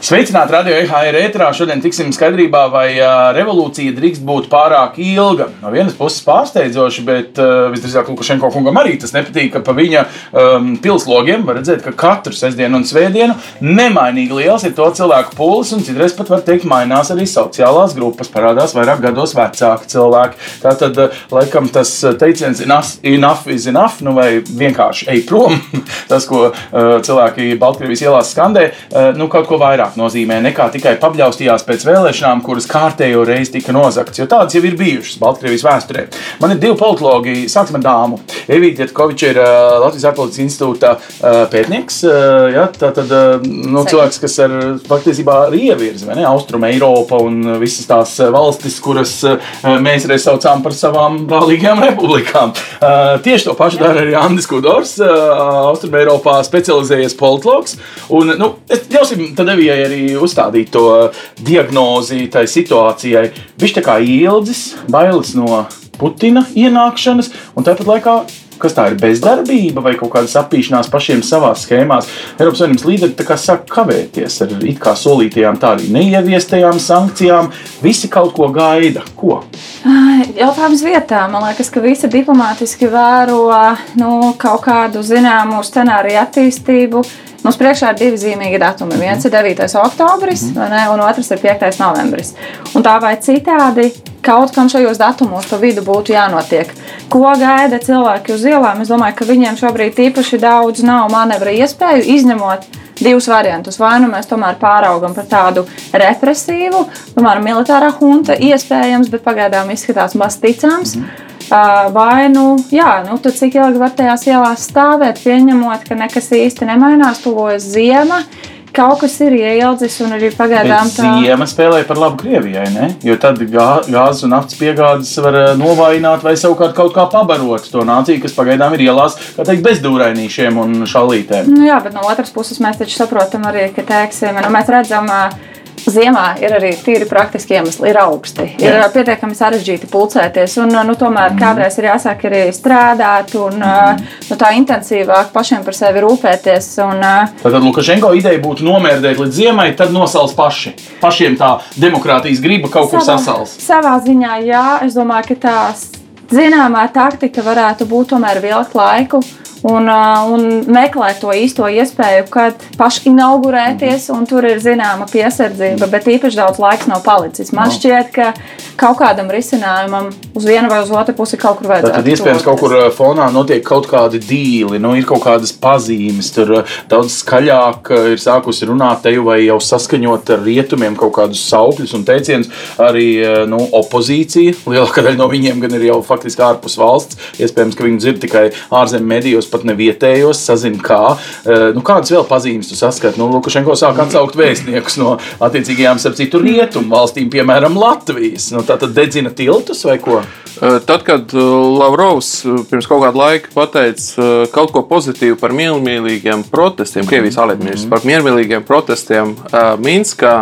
Sveicināti radio EHR ētrā. Šodien tiksim skaidrībā, vai revolūcija drīkst būt pārāk ilga. No vienas puses pārsteidzoši, bet visdrīzāk Lukašenko kungam arī tas nepatīk, ka pa viņa um, pilslogiem var redzēt, ka katru sestdienu un svētdienu nemainīgi liels ir to cilvēku pūlis, un citreiz pat var teikt, mainās arī sociālās grupas, parādās vairāk gados vecāki cilvēki. Tātad, laikam, tas teiciens enough is enough, nu vai vienkārši ej prom, tas, ko uh, cilvēki Baltkrievijas ielās skandē, uh, nu kaut ko vairāk vairāk nozīmē nekā tikai pabļaustījās pēc vēlēšanām, kuras kārtējo reizi tika nozagts. Jo tādas jau ir bijušas Baltkrievijas vēsturē. Man ir divi politologi, sāksim ar dāmu. Evīte Jatkoviča ir uh, Latvijas ārpolitikas institūta uh, pētnieks. Uh, ja, tā tad uh, nu, cilvēks, kas ar patiesībā arī ievirza Austrum Eiropa un visas tās valstis, kuras uh, mēs reiz saucām par savām brālīgajām republikām. Uh, tieši to pašu dara arī Andris Kudors, uh, Austrum Eiropā specializējies politologs. Un, nu, es ļausim tad Evijai arī uzstādīt to diagnozi tai situācijai. Viņš tā kā ilgs, bailes no Putina ienākšanas, un tāpat laikā kas tā ir bezdarbība vai kaut kāda sapīšanās pašiem savā schēmā. Eiropas Savienības līderi sāk kavēties ar it kā solītajām, tā arī neieviestajām sankcijām. Visi kaut ko gaida. Ko? Jautājums vietā. Man liekas, ka visi diplomātiski vēro nu, kaut kādu zināmu scenāriju attīstību. Mums priekšā ir divi zīmīgi datumi. Viens ir 9. oktobris, -hmm. ne, un otrs ir 5. novembris. Un tā vai citādi, kaut kam šajos datumos pa vidu būtu jānotiek. Ko gaida cilvēki uz ielām? Es domāju, ka viņiem šobrīd īpaši daudz nav manevra iespēju, izņemot divus variantus. Vai nu mēs tomēr pāraugam par tādu represīvu, tomēr militārā hunta iespējams, bet pagaidām izskatās maz ticams. Mm -hmm. Vai nu, jā, nu, tad cik ilgi var tajās ielās stāvēt, pieņemot, ka nekas īsti nemainās, tuvojas ziema. Kaut kas ir ieildzis, un arī pagaidām tā ziema spēlē par labu Krievijai. Ne? Jo tad gā, gāzes un naftas piegādes var novājināt vai savukārt kaut kā pabarot to nāciju, kas pagaidām ir ielās, kā teikt, bezdūrainīšiem un šalītēm. Nu, jā, bet no otras puses mēs taču saprotam arī, ka, teiksim, nu, mēs redzam, uh, Ziemā ir arī tīri praktiski iemesli, ir augsti. Ir Jā. pietiekami sarežģīti pulcēties, un nu, tomēr mm. kādreiz ir jāsāk arī strādāt un mm. nu, tā intensīvāk pašiem par sevi rūpēties. Un, tad Lukašenko ideja būtu nomērdēt līdz ziemai, tad nosals paši. Pašiem tā demokrātijas griba kaut savā, kur sasals. Savā ziņā, jā, es domāju, ka tās zināmā taktika varētu būt tomēr vilkt laiku un, un meklēt to īsto iespēju, kad pašinaugurēties, un tur ir zināma piesardzība, bet īpaši daudz laiks nav palicis. Man no. šķiet, ka kaut kādam risinājumam uz vienu vai uz otru pusi kaut kur vajadzētu. Tad iespējams kaut kur fonā notiek kaut kādi dīli, nu, ir kaut kādas pazīmes, tur daudz skaļāk ir sākusi runāt te vai jau saskaņot ar rietumiem kaut kādus saukļus un teicienus. Arī nu, opozīcija, lielākā daļa no viņiem gan ir jau faktiski ārpus valsts. Iespējams, ka viņi dzird tikai ārzemju medijos pat ne vietējos, sazina, kā. Eh, nu, kādas vēl pazīmes tu saskati? Nu, Lukašenko sāk atsaukt vēstniekus no attiecīgajām, starp citu, rietumu valstīm, piemēram, Latvijas. Nu, tā tad dedzina tiltus vai ko? Eh, tad, kad eh, Lavrovs pirms kaut kāda laika pateica kaut ko pozitīvu par miermīlīgiem protestiem, Krievijas mhm. ārlietu par miermīlīgiem protestiem Minskā,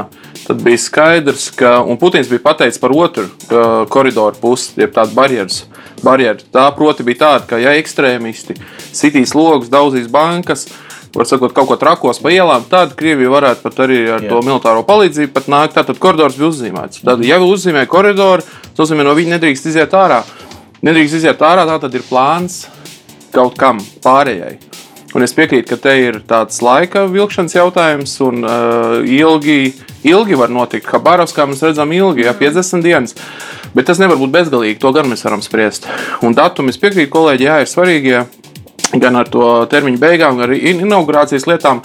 tad bija skaidrs, ka Putins bija pateicis par otru koridoru pusi, jeb tādu barjeras barjeru. Tā proti bija tāda, ka ja ekstrēmisti sitīs logus, daudzīs bankas, var sakot, kaut ko trakos pa ielām, tad Krievija varētu pat arī ar Jā. to militāro palīdzību pat nākt. Tātad koridors bija uzzīmēts. Tad, ja uzzīmē koridoru, tas nozīmē, no viņa nedrīkst iziet ārā. Nedrīkst iziet ārā, tā tad ir plāns kaut kam pārējai. Un es piekrītu, ka te ir tāds laika vilkšanas jautājums, un uh, ilgi, ilgi var notikt. Habarovs, kā mēs redzam, ilgi, ja 50 dienas. Bet tas nevar būt bezgalīgi, to gan mēs varam spriest. Un datumi, es piekrītu kolēģi, jā, ir svarīgie gan ar to termiņu beigām, gan arī inaugurācijas lietām.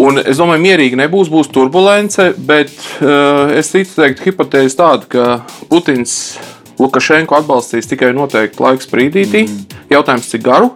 Un es domāju, mierīgi nebūs, būs turbulence, bet uh, es ticu, teikt, hipotēze tāda, ka Putins Lukašenko atbalstīs tikai noteikti laiks brīdītī. Mm. Jautājums, cik garu?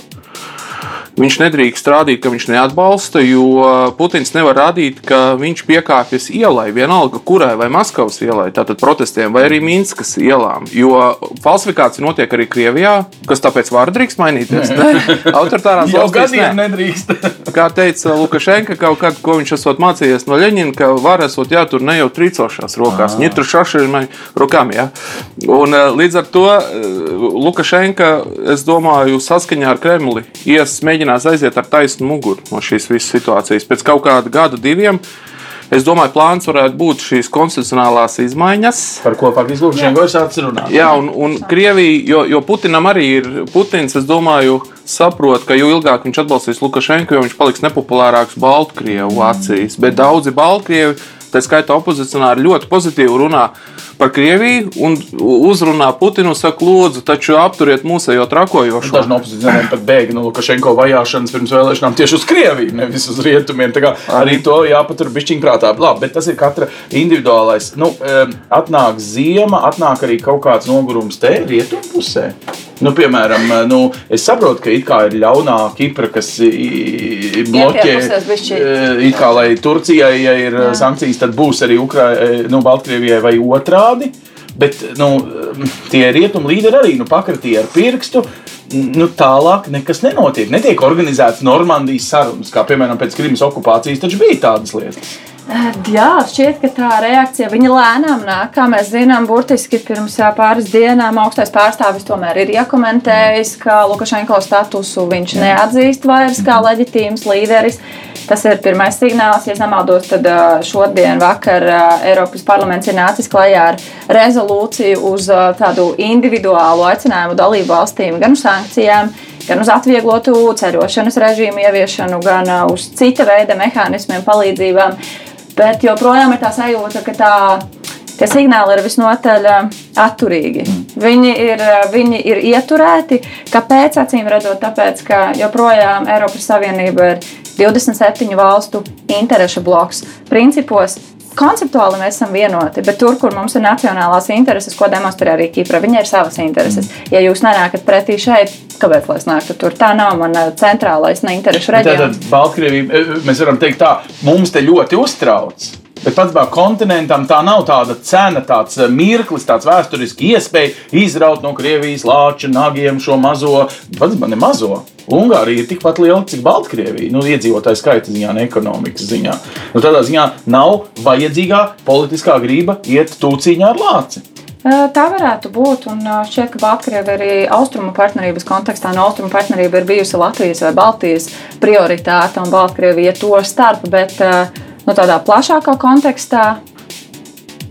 Viņš nedrīkst rādīt, ka viņš neatbalsta, jo Putins nevar rādīt, ka viņš piekāpjas ielai, vienalga kurai, vai Maskavas ielai, tātad protestiem, vai arī Minskas ielām. Jo falsifikācija notiek arī Krievijā, kas tāpēc var drīkst mainīties. Autoritārās Jau valstīs gadiem ne. nedrīkst. Kā teica Lukašenka, kaut kad, ko viņš esot mācījies no Leņķina, ka var esot jātur ne jau trīcošās rokās, ne tur šašiem rokām. Ja? Un, eh, līdz ar to eh, Lukašenka, es domāju, saskaņā ar Kremli ies mēģinās aiziet ar taisnu muguru no šīs visas situācijas. Pēc kaut kāda gada, diviem. Es domāju, plāns varētu būt šīs konstitucionālās izmaiņas. Par ko faktiski Lukašenko ir sācis runāt. Jā, un, un Krievija, jo, jo Putinam arī ir, Putins, es domāju, saprot, ka jo ilgāk viņš atbalstīs Lukašenko, jo viņš paliks nepopulārāks Baltkrievu acīs. Bet daudzi Baltkrievi, tā skaitā opozicionāri, ļoti pozitīvi runā par Krieviju un uzrunā Putinu, saka, lūdzu, taču apturiet mūsējo trakojošo. Daži no opozicionāriem pat bēga no Lukašenko vajāšanas pirms vēlēšanām tieši uz Krieviju, nevis uz rietumiem. Tā kā Arī to jāpatur bišķiņ prātā. Labi, bet tas ir katra individuālais. Nu, atnāk ziema, atnāk arī kaut kāds nogurums te rietumu pusē. Nu, piemēram, nu, es saprotu, ka it kā ir ļaunā Kipra, kas bloķē. E, It kā lai Turcijai ja ir Jā. sankcijas, tad būs arī Ukra nu, Baltkrievijai vai otrādi. Bet nu, tie rietumu līderi arī nu, pakratīja ar pirkstu. Nu, tālāk nekas nenotiek. Netiek organizēts Normandijas sarunas, kā piemēram pēc Krimas okupācijas, taču bija tādas lietas. Jā, šķiet, ka tā reakcija viņa lēnām nāk. Kā mēs zinām, burtiski pirms pāris dienām augstais pārstāvis tomēr ir iekomentējis, ka Lukašenko statusu viņš neatzīst vairs kā leģitīms līderis. Tas ir pirmais signāls. Ja nemaldos, tad šodien vakar Eiropas parlaments ir nācis klajā ar rezolūciju uz tādu individuālu aicinājumu dalību valstīm gan uz sankcijām, gan uz atvieglotu ceļošanas režīmu ieviešanu, gan uz cita veida mehānismiem, palīdzībām. Bet joprojām ir tā sajūta, ka tā, tie signāli ir visnotaļ ā, atturīgi. Viņi ir, ā, viņi ir ieturēti. Kāpēc? Acīm redzot, tāpēc, ka joprojām Eiropas Savienība ir 27 valstu interešu bloks. Principos Konceptuāli mēs esam vienoti, bet tur, kur mums ir nacionālās intereses, ko demonstrē arī Kipra, viņai ir savas intereses. Ja jūs nenākat pretī šeit, kāpēc lai es nāktu tur? Tā nav mana centrālais ne interešu reģions. Tātad Baltkrievija, e, mēs varam teikt tā, mums te ļoti uztrauc. Bet pats kā kontinentam tā nav tāda cena, tāds e, mirklis, tāds vēsturisks iespēja izraut no Krievijas lāča nagiem šo mazo, pats man ne mazo. Ungārija ir tikpat liela, cik Baltkrievija. Nu, iedzīvotāju skaita ziņā, ne ekonomikas ziņā. Nu, tādā ziņā nav vajadzīgā politiskā grība iet tūciņā ar lāci. Tā varētu būt. Un šķiet, ka Baltkrievija arī austrumu partnerības kontekstā no austrumu partnerība ir bijusi Latvijas vai Baltijas prioritāte un Baltkrievija to starp. Bet nu, tādā plašākā kontekstā,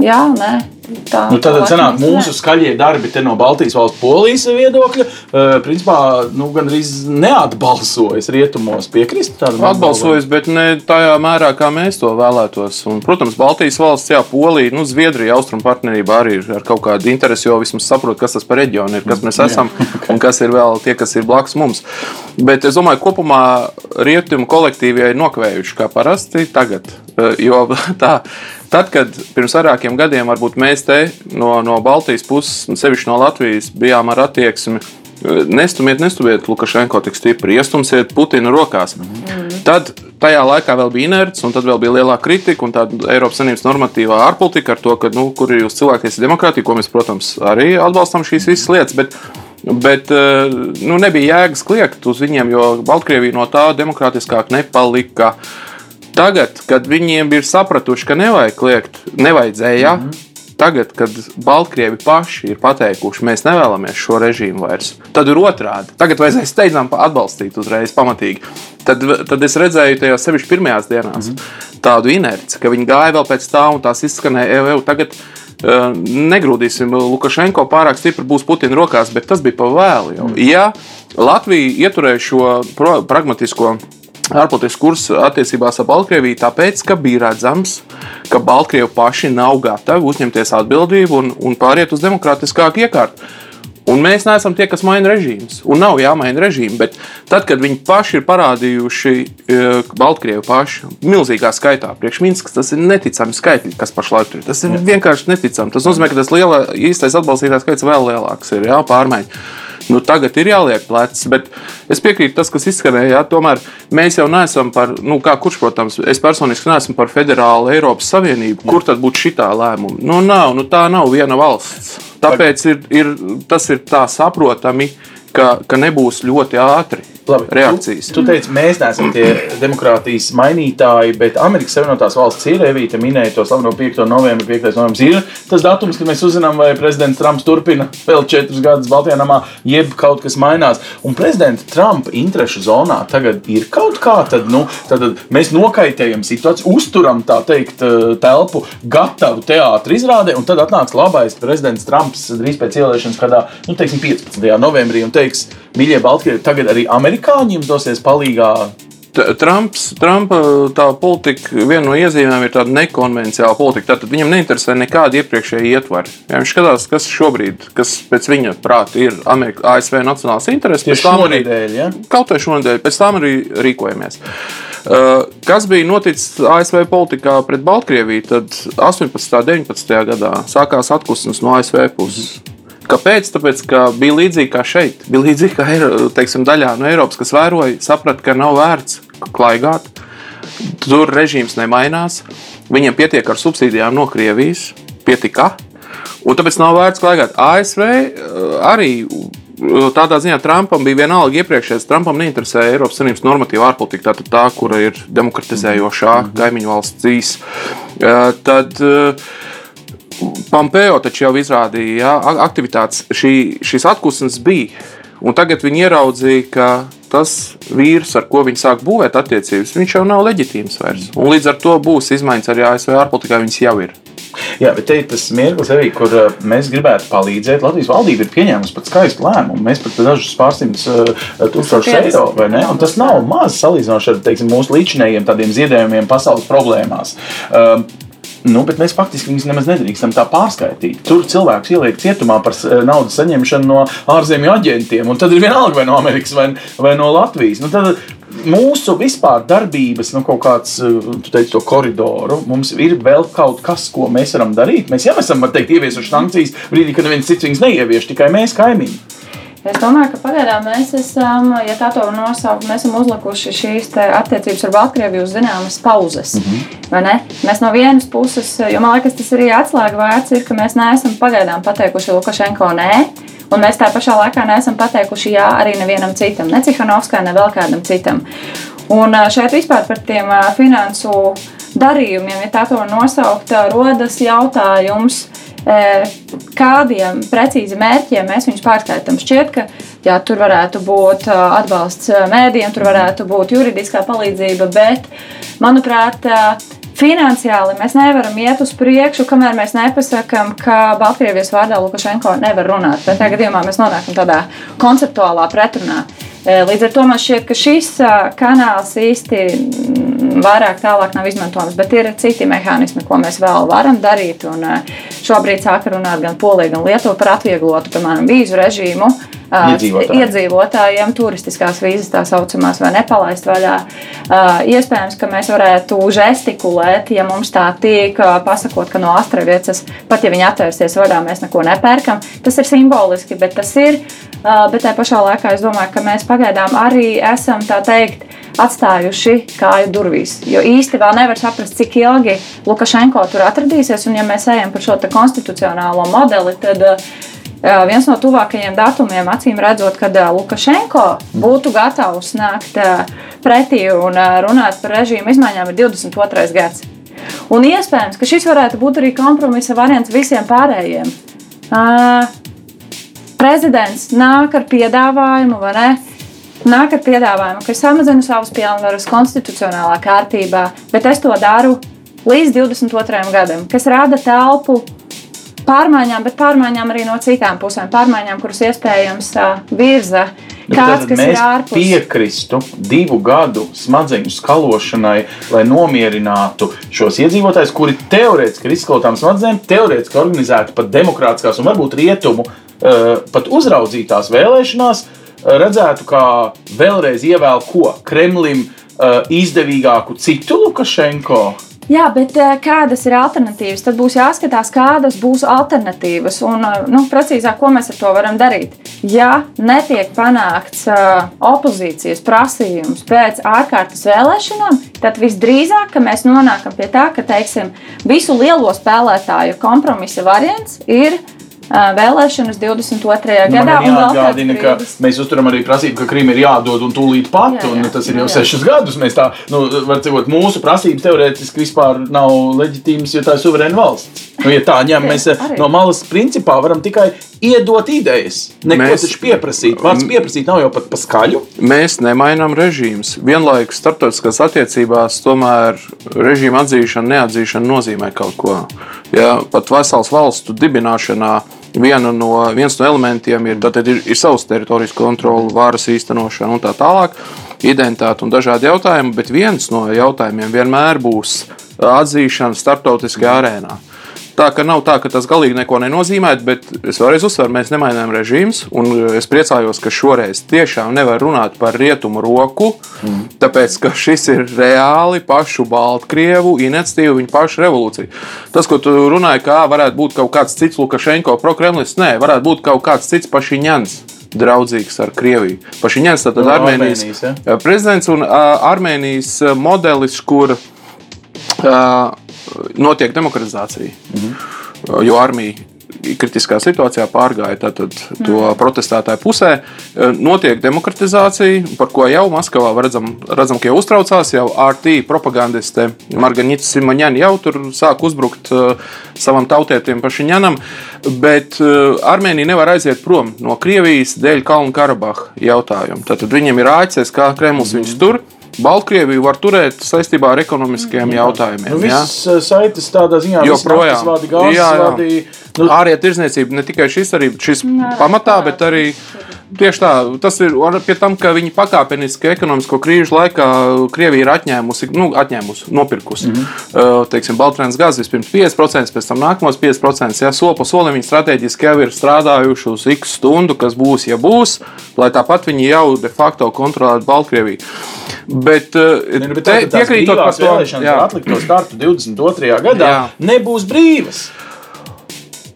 jā, nē. Tā, Nu, tad tā sanāk, mūsu skaļie darbi te no Baltijas valsts polijas viedokļa, uh, principā, nu, gandrīz neatbalsojas rietumos. Piekrist tādam Atbalsojas, bet ne tajā mērā, kā mēs to vēlētos. Un, protams, Baltijas valsts, jā, Polija, nu, Zviedrija, Austrum partnerībā arī ir ar kaut kādu interesi, jo vismaz saprot, kas tas par reģionu ir, kas mēs esam un kas ir vēl tie, kas ir blakus mums. Bet es domāju, kopumā rietumu kolektīvie ir nokavējuši kā parasti tagad. Eh, Jo tā, tad, kad pirms vairākiem gadiem mēs te no, no Baltijas puses, un sevišķi no Latvijas, bijām ar attieksmi Nestumiet, nestumiet Lukašenko tik stipri, iestumsiet Putina rokās. Tad tajā laikā vēl bija inerts, un tad vēl bija lielāka kritika, un tāda Eiropas Savienības normatīvā ārpolitika ar to, ka, nu, kur ir jūsu cilvēktiesība demokrātija, ko mēs, protams, arī atbalstam šīs visas lietas. Bet, Bet eh, nu, nebija jēgas kliegt uz viņiem, jo Baltkrievija no tā demokrātiskāk nepalika. Tagad, kad viņiem ir sapratuši, ka nevajag kliegt, nevajadzēja. Mm -hmm. Tagad, kad Baltkrievi paši ir pateikuši, mēs nevēlamies šo režīmu vairs, tad ir otrādi. Tagad vajadzēja steidzami atbalstīt uzreiz pamatīgi. Tad, tad es redzēju tajās sevišķi pirmajās dienās mm -hmm. tādu inerci, ka viņi gāja vēl pēc tā un tās izskanēja, ej, ej, tagad uh, negrūdīsim Lukašenko pārāk stipri būs Putina rokās, bet tas bija pa vēlu. Jau. Ja Latvija ieturēja šo pragmatisko ārpolitikas kursu attiecībās ar Baltkrieviju, tāpēc, ka bija redzams, ka Baltkrievi paši nav gatavi uzņemties atbildību un, un pāriet uz demokrātiskāku iekārtu. Un mēs neesam tie, kas maina režīmus. Un nav jāmaina režīmi. Bet tad, kad viņi paši ir parādījuši, e, Baltkrievi paši, milzīgā skaitā, priekš Minskas, tas ir neticami skaitļi, kas pašlaik tur ir. Tas ir vienkārši neticami. Tas nozīmē, ka tas liela, īstais atbalstītājs skaits vēl lielāks ir jā, pārmaiņas. Nu, tagad ir jāliek plecs, bet es piekrītu tas, kas izskanēja. Jā, tomēr mēs jau neesam par, nu, kā kurš, protams, es personiski neesmu par federālu Eiropas Savienību. Kur tad būtu šī lēmuma? Nu, nav, nu, tā nav viena valsts. Tāpēc ir, ir, tas ir tā saprotami, ka, ka nebūs ļoti ātri. Labi, reakcijas. Tu, tu teici, mēs neesam tie demokrātijas mainītāji, bet Amerikas Savienotās valsts ir Evīte minēja to slaveno 5. novembri. 5. novembris ir tas datums, kad mēs uzzinām, vai prezidents Trumps turpina vēl četrus gadus Baltijā namā, jeb kaut kas mainās. Un prezidenta Trumpa interešu zonā tagad ir kaut kā, tad, nu, tad mēs nokaitējam situāciju, uzturam tā teikt eh, telpu gatavu teātru izrādē, un tad atnāks labais prezidents Trumps drīz pēc ieliešanas kādā, nu, teiksim, 15. novembrī un teiks, mīļie Baltkrievi, tagad arī amerikāņi jums dosies palīgā. Trumps, Trumpa tā politika, viena no iezīmēm ir tāda nekonvencionāla politika. Tad viņam neinteresē nekādi iepriekšēji ietvari. Ja viņš skatās, kas šobrīd, kas pēc viņa prāta ir Amerika, ASV nacionālās intereses, pēc tam arī dēļ, ja? kaut vai šonadēļ, pēc tam arī rīkojamies. Uh, kas bija noticis ASV politikā pret Baltkrieviju, tad 18. un 19. gadā sākās atpūstas no ASV puses. Kāpēc? Tāpēc, ka bija līdzīgi kā šeit. Bija līdzīgi kā teiksim, daļā no Eiropas, kas vēroja, saprata, ka nav vērts klaigāt. Tur režīms nemainās. Viņiem pietiek ar subsīdijām no Krievijas. Pietika. Un tāpēc nav vērts klaigāt. ASV eh, arī tādā ziņā Trumpam bija vienalga iepriekšējais. Trumpam neinteresēja Eiropas Savienības normatīva ārpolitika, tātad tā, kura ir demokratizējošā kaimiņu valsts. Eh, tad Pompeo taču jau izrādīja, ja, aktivitātes, šī, šīs atklāsmes bija. Un tagad viņi ieraudzīja, ka tas vīrs, ar ko viņi sāk būvēt attiecības, viņš jau nav leģitīms vairs. Un līdz ar to būs izmaiņas arī ASV ārpolitikā, viņas jau ir. Jā, bet te ir tas mirklis arī, kur uh, mēs gribētu palīdzēt. Latvijas valdība ir pieņēmusi pat skaistu lēmumu. Mēs pat dažus pārsimtus uh, tūkstošus eiro, vai ne? Un tas nav maz salīdzinoši ar teiksim, mūsu līdzinējiem tādiem ziedojumiem pasaules problēmās. Nu, bet mēs faktiski viņus nemaz nedrīkstam tā pārskaitīt. Tur cilvēks ieliek cietumā par eh, naudas saņemšanu no ārzemju aģentiem, un tad ir vienalga vai no Amerikas vai, vai no Latvijas. Nu, tad mūsu vispār darbības, nu, kaut kāds, eh, tu teici, to koridoru, mums ir vēl kaut kas, ko mēs varam darīt. Mēs jau esam, var teikt, ieviesuši sankcijas brīdī, kad neviens cits viņas neievieš, tikai mēs kaimiņi. Es domāju, ka pagaidām mēs esam, ja tā var nosaukt, mēs esam uzlikuši šīs attiecības ar Baltkrieviju uz zināmas pauzes. Mm -hmm. Mēs no vienas puses, jo man liekas, tas arī atslēga vērts ir, ka mēs neesam pagaidām pateikuši Lukašenko nē. Un mēs tā pašā laikā neesam pateikuši jā arī nevienam citam, ne Cihanovskai, ne vēl kādam citam. Un šeit vispār par tiem finansu darījumiem, ja tā var nosaukt, rodas jautājums, kādiem precīzi mērķiem mēs viņus pārskaitām. Šķiet, ka jā, tur varētu būt atbalsts mēdījiem, tur varētu būt juridiskā palīdzība, bet, manuprāt, Finansiāli mēs nevaram iet uz priekšu, kamēr mēs nepasakām, ka Baltkrievijas vārdā Lukašenko nevar runāt. Bet tajā gadījumā mēs nonākam tādā konceptuālā pretrunā. Līdz ar to man šķiet, ka šis kanāls īsti vairāk tālāk nav izmantojams, bet ir citi mehānismi, ko mēs vēl varam darīt. Un šobrīd sāk runāt gan Polija, gan Lietuva par atvieglotu, piemēram, vīzu režīmu iedzīvotājiem. iedzīvotājiem, turistiskās vīzas tā saucamās, vai nepalaist vaļā. Iespējams, ka mēs varētu žestikulēt, ja mums tā tiek pasakot, ka no astravietas, pat ja viņi atvērsies vaļā, mēs neko nepērkam. Tas ir simboliski, bet tas ir. Bet tajā pašā laikā es domāju, ka mēs pagaidām arī esam tā teikt atstājuši kāju durvīs. Jo īsti vēl nevar saprast, cik ilgi Lukašenko tur atradīsies. Un, ja mēs ejam par šo konstitucionālo modeli, tad viens no tuvākajiem datumiem, acīm redzot, kad Lukašenko būtu gatavs nākt pretī un runāt par režīmu izmaiņām, ir 22. gads. Un iespējams, ka šis varētu būt arī kompromisa variants visiem pārējiem. Prezidents nāk ar piedāvājumu, vai ne? Nāk ar piedāvājumu, ka es samazinu savus pilnvarus konstitucionālā kārtībā, bet es to daru līdz 22. gadam, kas rada telpu pārmaiņām, bet pārmaiņām arī no citām pusēm. Pārmaiņām, kuras iespējams virza kāds, kas ir ārpus. Piekristu divu gadu smadzeņu skalošanai, lai nomierinātu šos iedzīvotājus, kuri teorētiski ir izskalotām smadzenēm, teorētiski organizēti pat demokrātiskās un varbūt rietumu pat uzraudzītās vēlēšanās, redzētu, kā vēlreiz ievēl ko Kremlim izdevīgāku citu Lukašenko Jā, bet eh, kādas ir alternatīvas? Tad būs jāskatās, kādas būs alternatīvas un eh, nu, precīzāk, ko mēs ar to varam darīt. Ja netiek panākts uh, opozīcijas prasījums pēc ārkārtas vēlēšanām, tad visdrīzāk mēs nonākam pie tā, ka teiksim, visu lielo spēlētāju kompromisa variants ir vēlēšanas 22. Nu, gadā. Man jāatgādina, ka mēs uzturam arī prasību, ka Krīma ir jādod un tūlīt pat, jā, jā. un tas ir jau jā. sešus gadus. Mēs tā, nu, var teikt, mūsu prasības teorētiski vispār nav leģitīmas, jo tā ir suverēna valsts. Nu, ja tā ņem, mēs arī. no malas principā varam tikai iedot idejas. Neko mēs, taču pieprasīt. Vārds pieprasīt nav jau pat pa skaļu. Mēs nemainām režīmus. Vienlaikus starptautiskās attiecībās tomēr režīma atzīšana, neatzīšana nozīmē kaut ko. Ja, pat vesels valstu dibināšanā viena no, viens no elementiem ir, ir, ir savas teritorijas kontrole, varas īstenošana un tā tālāk, identitāte un dažādi jautājumi, bet viens no jautājumiem vienmēr būs atzīšana starptautiskajā arēnā. Tā ka nav tā, ka tas galīgi neko nenozīmē, bet es vēlreiz uzsveru, mēs nemainām režīmus. Es priecājos, ka šoreiz tiešām nevar runāt par rietumu roku, mm. tāpēc ka šis ir reāli pašu Baltkrievu iniciatīva, viņa paša revolūcija. Tas, ko tu runāji, kā varētu būt kaut kāds cits Lukašenko prokremlis, nē, varētu būt kaut kāds cits pašiņans draudzīgs ar Krieviju. Pašiņēns tātad no, Armēnijas, Armēnijas ja? prezidents un uh, Armēnijas modelis, kur uh, notiek demokratizācija. Mhm. Jo armija kritiskā situācijā pārgāja tātad, to mm. protestētāju pusē. Notiek demokratizācija, par ko jau Maskavā redzam, redzam ka jau uztraucās. Jau RT propagandiste Margarita Simoņņana jau tur sāk uzbrukt uh, savam tautietim pašiņanam. Bet uh, Armēnija nevar aiziet prom no Krievijas dēļ Kalnu Karabaha jautājuma. Tad viņiem ir ACS, kā Kremlis mm. viņus tur. Baltkrieviju var turēt saistībā ar ekonomiskiem mm. jautājumiem. Nu, Visas ja? saites tādā ziņā joprojām vādi, gāzes, jā, jā. Vādi, nu, ārējā tirzniecība ne tikai šis, arī šis Nā, pamatā, bet arī Tieši tā, tas ir pie tam, ka viņi pakāpeniski ekonomisko krīžu laikā Krievija ir atņēmusi, nu, atņēmusi nopirkusi. Mm -hmm. Teiksim, Baltrāns gazs vispirms 5%, pēc tam nākamos 5%. Ja soli pa solim viņi strateģiski jau ir strādājuši uz x stundu, kas būs, ja būs, lai tāpat viņi jau de facto kontrolētu Baltkrieviju. Bet, ne, nu, bet tā, te, piekrītot par to, ka atlikto startu 22. gadā jā. nebūs brīvas.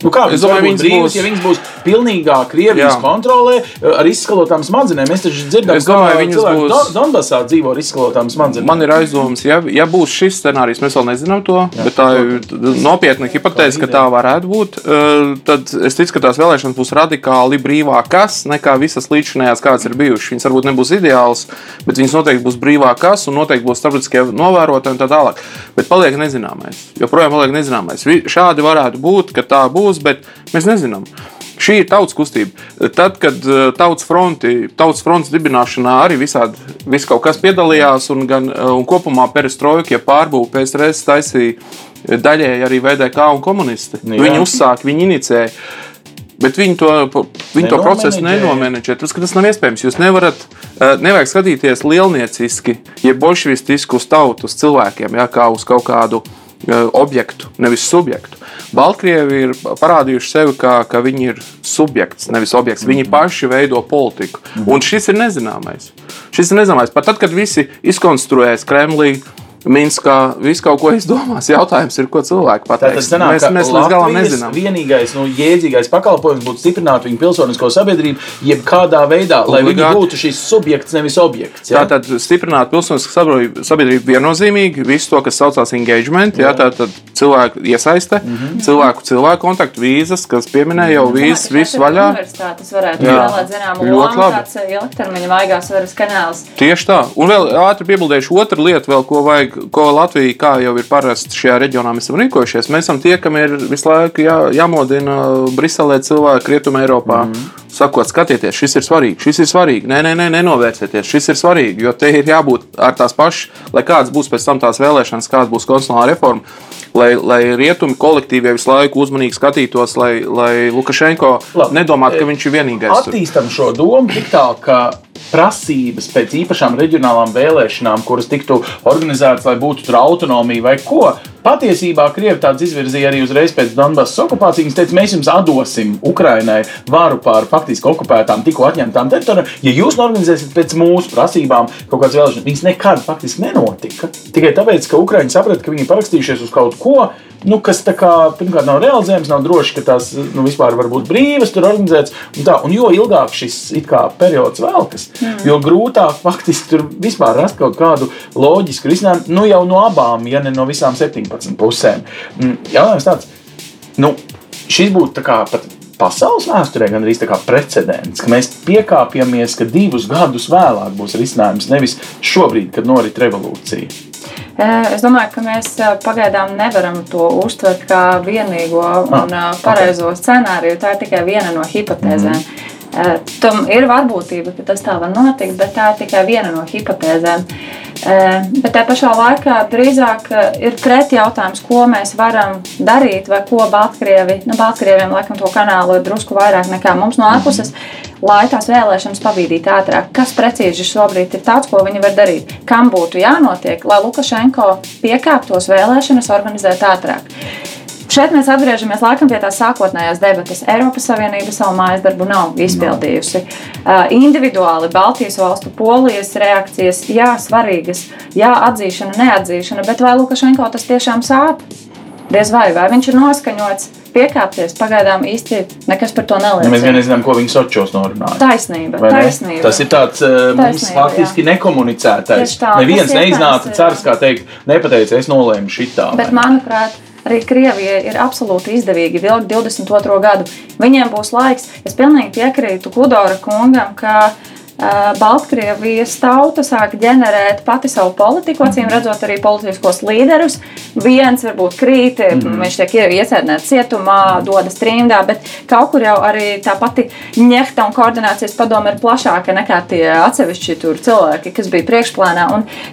Nu kā, es domāju, viņas brīvas, būs... ja viņas būs pilnīgā Krievijas Jā. kontrolē ar izskalotām smadzenēm. Mēs taču dzirdam, ka viņas būs Don Donbasā dzīvo ar izskalotām smadzenēm. Man ir aizdoms, ja, ja būs šis scenārijs, mēs vēl nezinām to, Jā, bet tā ir nopietna hipotēze, ka tā varētu būt. Eh, tad es ticu, ka tās vēlēšanas būs radikāli brīvākas nekā visas līdzinājās, kādas ir bijušas. Viņas varbūt nebūs ideālas, bet viņas noteikti būs brīvākas un noteikti būs starptautiskie novērotāji un tā tālāk. Bet paliek nezināmais. Joprojām paliek nezināmais. Šādi varētu būt, ka tā būs būs, bet mēs nezinām. Šī ir tautas kustība. Tad, kad uh, tautas, fronti, tautas fronts dibināšanā arī visādi vis kaut kas piedalījās, un, gan, uh, un kopumā perestroika, ja pārbūve PSRS taisīja daļēji arī VDK un komunisti. Jā. Viņi uzsāka, viņi inicēja. Bet viņi to, viņi to procesu nenomenedžē. Tas, tas nav iespējams. Jūs nevarat, uh, nevajag skatīties lielnieciski, jeb bolševistiski uz tautu, uz cilvēkiem, jā, kā uz kaut kādu objektu, nevis subjektu. Baltkrievi ir parādījuši sevi, kā, ka viņi ir subjekts, nevis objekts. Viņi mhm. paši veido politiku. Un šis ir nezināmais. Šis ir nezināmais. Pat tad, kad visi izkonstruēs Kremlī Minskā viss kaut ko izdomās. Jautājums ir, ko cilvēki pateiks. Sanāk, mēs mēs līdz galam nezinām. Vienīgais nu, jēdzīgais pakalpojums būtu stiprināt viņu pilsonisko sabiedrību, jebkādā veidā, lai Obligāti. viņi būtu šis subjekts, nevis objekts. Ja? Tātad stiprināt pilsonisko sabiedrību viennozīmīgi, visu to, kas saucās engagement, jā. Jā, tātad cilvēku iesaiste, mm -hmm. cilvēku cilvēku kontaktu vīzas, kas pieminēja jau vīzas, visu vaļā. Tas varētu spēlēt zināmu lomu, tāds ilgtermiņa vaigās varas kanāls. Tieši tā. Un vēl ātri piebildēšu otru lietu, vēl, ko vajag ko Latvija, kā jau ir parasts šajā reģionā, mēs esam rīkojušies. Mēs esam tie, kam ir visu laiku jā, jāmodina Briselē cilvēki, Rietumē, Eiropā. Mm -hmm. Sakot, skatieties, šis ir svarīgi, šis ir svarīgi. Nē, nē, nē, nenovērtieties, šis ir svarīgi. Jo te ir jābūt ar tās pašas, lai kādas būs pēc tam tās vēlēšanas, kāda būs konstitucionālā reforma. Lai, lai rietumi kolektīvie visu laiku uzmanīgi skatītos, lai, lai Lukašenko Labi. nedomātu, ka viņš ir vienīgais. Attīstam šo domu tik tālu, ka prasības pēc īpašām reģionālām vēlēšanām, kuras tiktu organizētas, lai būtu tur autonomija vai ko. Patiesībā Krievija tāds izvirzīja arī uzreiz pēc Donbassas okupācijas. Viņi teica, mēs jums atdosim Ukrainai varu pār faktiski okupētām, tikko atņemtām teritorijām. Ja jūs norganizēsiet pēc mūsu prasībām kaut kādas vēlēšanas, viņas nekad faktiski nenotika. Tikai tāpēc, ka Ukraiņi saprata, ka viņi ir parakstījušies uz kaut ko, nu, kas kā, pirmkārt nav realizējams, nav droši, ka tās nu, vispār var būt brīvas, tur organizētas. Un, tā, un jo ilgāk šis kā, periods velkas, mm. jo grūtāk faktiski tur vispār rast kaut kādu loģisku risinājumu, nu jau no abām, ja ne no visām 17 pusēm. Mm, jautājums tāds, nu, šis būtu kā pat pasaules vēsturē gan arī precedents, ka mēs piekāpjamies, ka divus gadus vēlāk būs risinājums, nevis šobrīd, kad norit revolūcija. Es domāju, ka mēs pagaidām nevaram to uztvert kā vienīgo un ah, pareizo scenāriju. Tā ir tikai viena no hipotēzēm. Mm. Tam ir varbūtība, ka tas tā var notikt, bet tā ir tikai viena no hipotēzēm. Bet tā pašā laikā drīzāk ir preti jautājums, ko mēs varam darīt, vai ko Baltkrievi, nu, Baltkrieviem laikam to kanālu ir drusku vairāk nekā mums no ārpuses. Lai tās vēlēšanas pavīdītu ātrāk. Kas precīzi šobrīd ir tāds, ko viņi var darīt? Kam būtu jānotiek, lai Lukašenko piekāptos vēlēšanas organizēt ātrāk? Šeit mēs atgriežamies laikam pie tās sākotnējās debatas. Eiropas Savienība savu mājas darbu nav izpildījusi. Uh, individuāli Baltijas valstu polijas reakcijas, jā, svarīgas, jā, atzīšana, neatzīšana, bet vai Lukašenko tas tiešām sāp? Diez vai, vai viņš ir noskaņots piekāpties. Pagaidām īsti nekas par to neliecina. Ja mēs gan nezinām, ko viņi sočos norunāja. Taisnība, taisnība. Tas ir tāds taisnība, mums faktiski jā. nekomunicētais. Tā, Neviens neiznāca cers, kā teikt, nepateica, es nolēmu šitā. Bet, manuprāt, arī Krievijai ir absolūti izdevīgi vilkt 22. gadu. Viņiem būs laiks. Es pilnīgi piekrītu Kudora kungam, ka Baltkrievijas tauta sāk ģenerēt pati savu politiku, acīm redzot, arī politiskos līderus. Viens varbūt krīt, mm viņš tiek iesēdināts cietumā, dodas trimdā, bet kaut kur jau arī tā pati ņehta un koordinācijas padome ir plašāka nekā tie atsevišķi cilvēki, kas bija priekšplānā.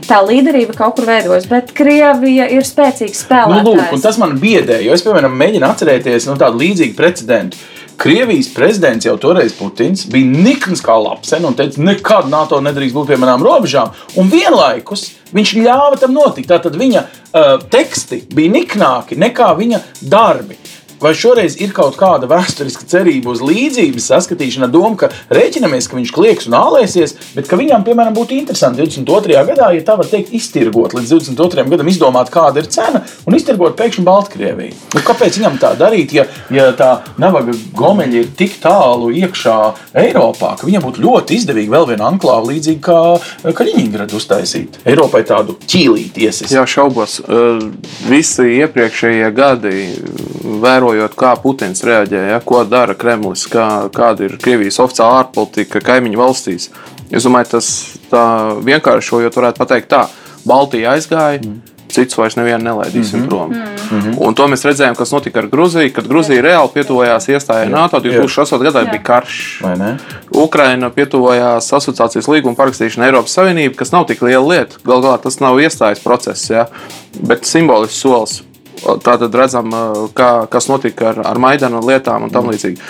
Tā līderība kaut kur veidojas, bet Krievija ir spēcīgs spēlētājs. Nu, lūk, tas man biedē, jo es, piemēram, mēģinu atcerēties nu, tādu līdzīgu precedentu. Krievijas prezidents jau toreiz Putins bija nikns kā lapsen un teica, nekad NATO nedrīkst būt pie manām robežām. Un vienlaikus viņš ļāva tam notikt. Tātad viņa uh, teksti bija niknāki nekā viņa darbi. Vai šoreiz ir kaut kāda vēsturiska cerība uz līdzības saskatīšanu, doma, ka rēķinamies, ka viņš klieks un ālēsies, bet ka viņam, piemēram, būtu interesanti 22. gadā, ja tā var teikt, iztirgot līdz 22. gadam, izdomāt, kāda ir cena un iztirgot pēkšņi Baltkrieviju. Nu, kāpēc viņam tā darīt, ja, ja tā navaga gomeļa ir tik tālu iekšā Eiropā, ka viņam būtu ļoti izdevīgi vēl vienu anklāvu līdzīgi kā Kaļiņģeradu uztaisīt? Eiropai tādu ķīlīti iesaistīt. Jā, šaubos. Visi iepriekšējie gadi vēro vērojot, kā Putins reaģē, ja, ko dara Kremlis, kā, kāda ir Krievijas oficiālā ārpolitika kaimiņu valstīs. Es domāju, tas tā vienkāršojot, varētu pateikt tā, Baltija aizgāja. Mm. Citus vairs nevienu nelaidīsim mm -hmm. prom. Mm -hmm. Un to mēs redzējām, kas notika ar Grūziju. Kad Grūzija reāli pietuvojās iestājai NATO, 2008. gadā bija karš. Ukraina pietuvojās asociācijas līguma parakstīšana Eiropas Savienība, kas nav tik liela lieta. Galu galā tas nav iestājas process, ja? bet simbolisks solis Tātad redzam, kā, kas notika ar, ar Maidanu lietām un tam līdzīgi.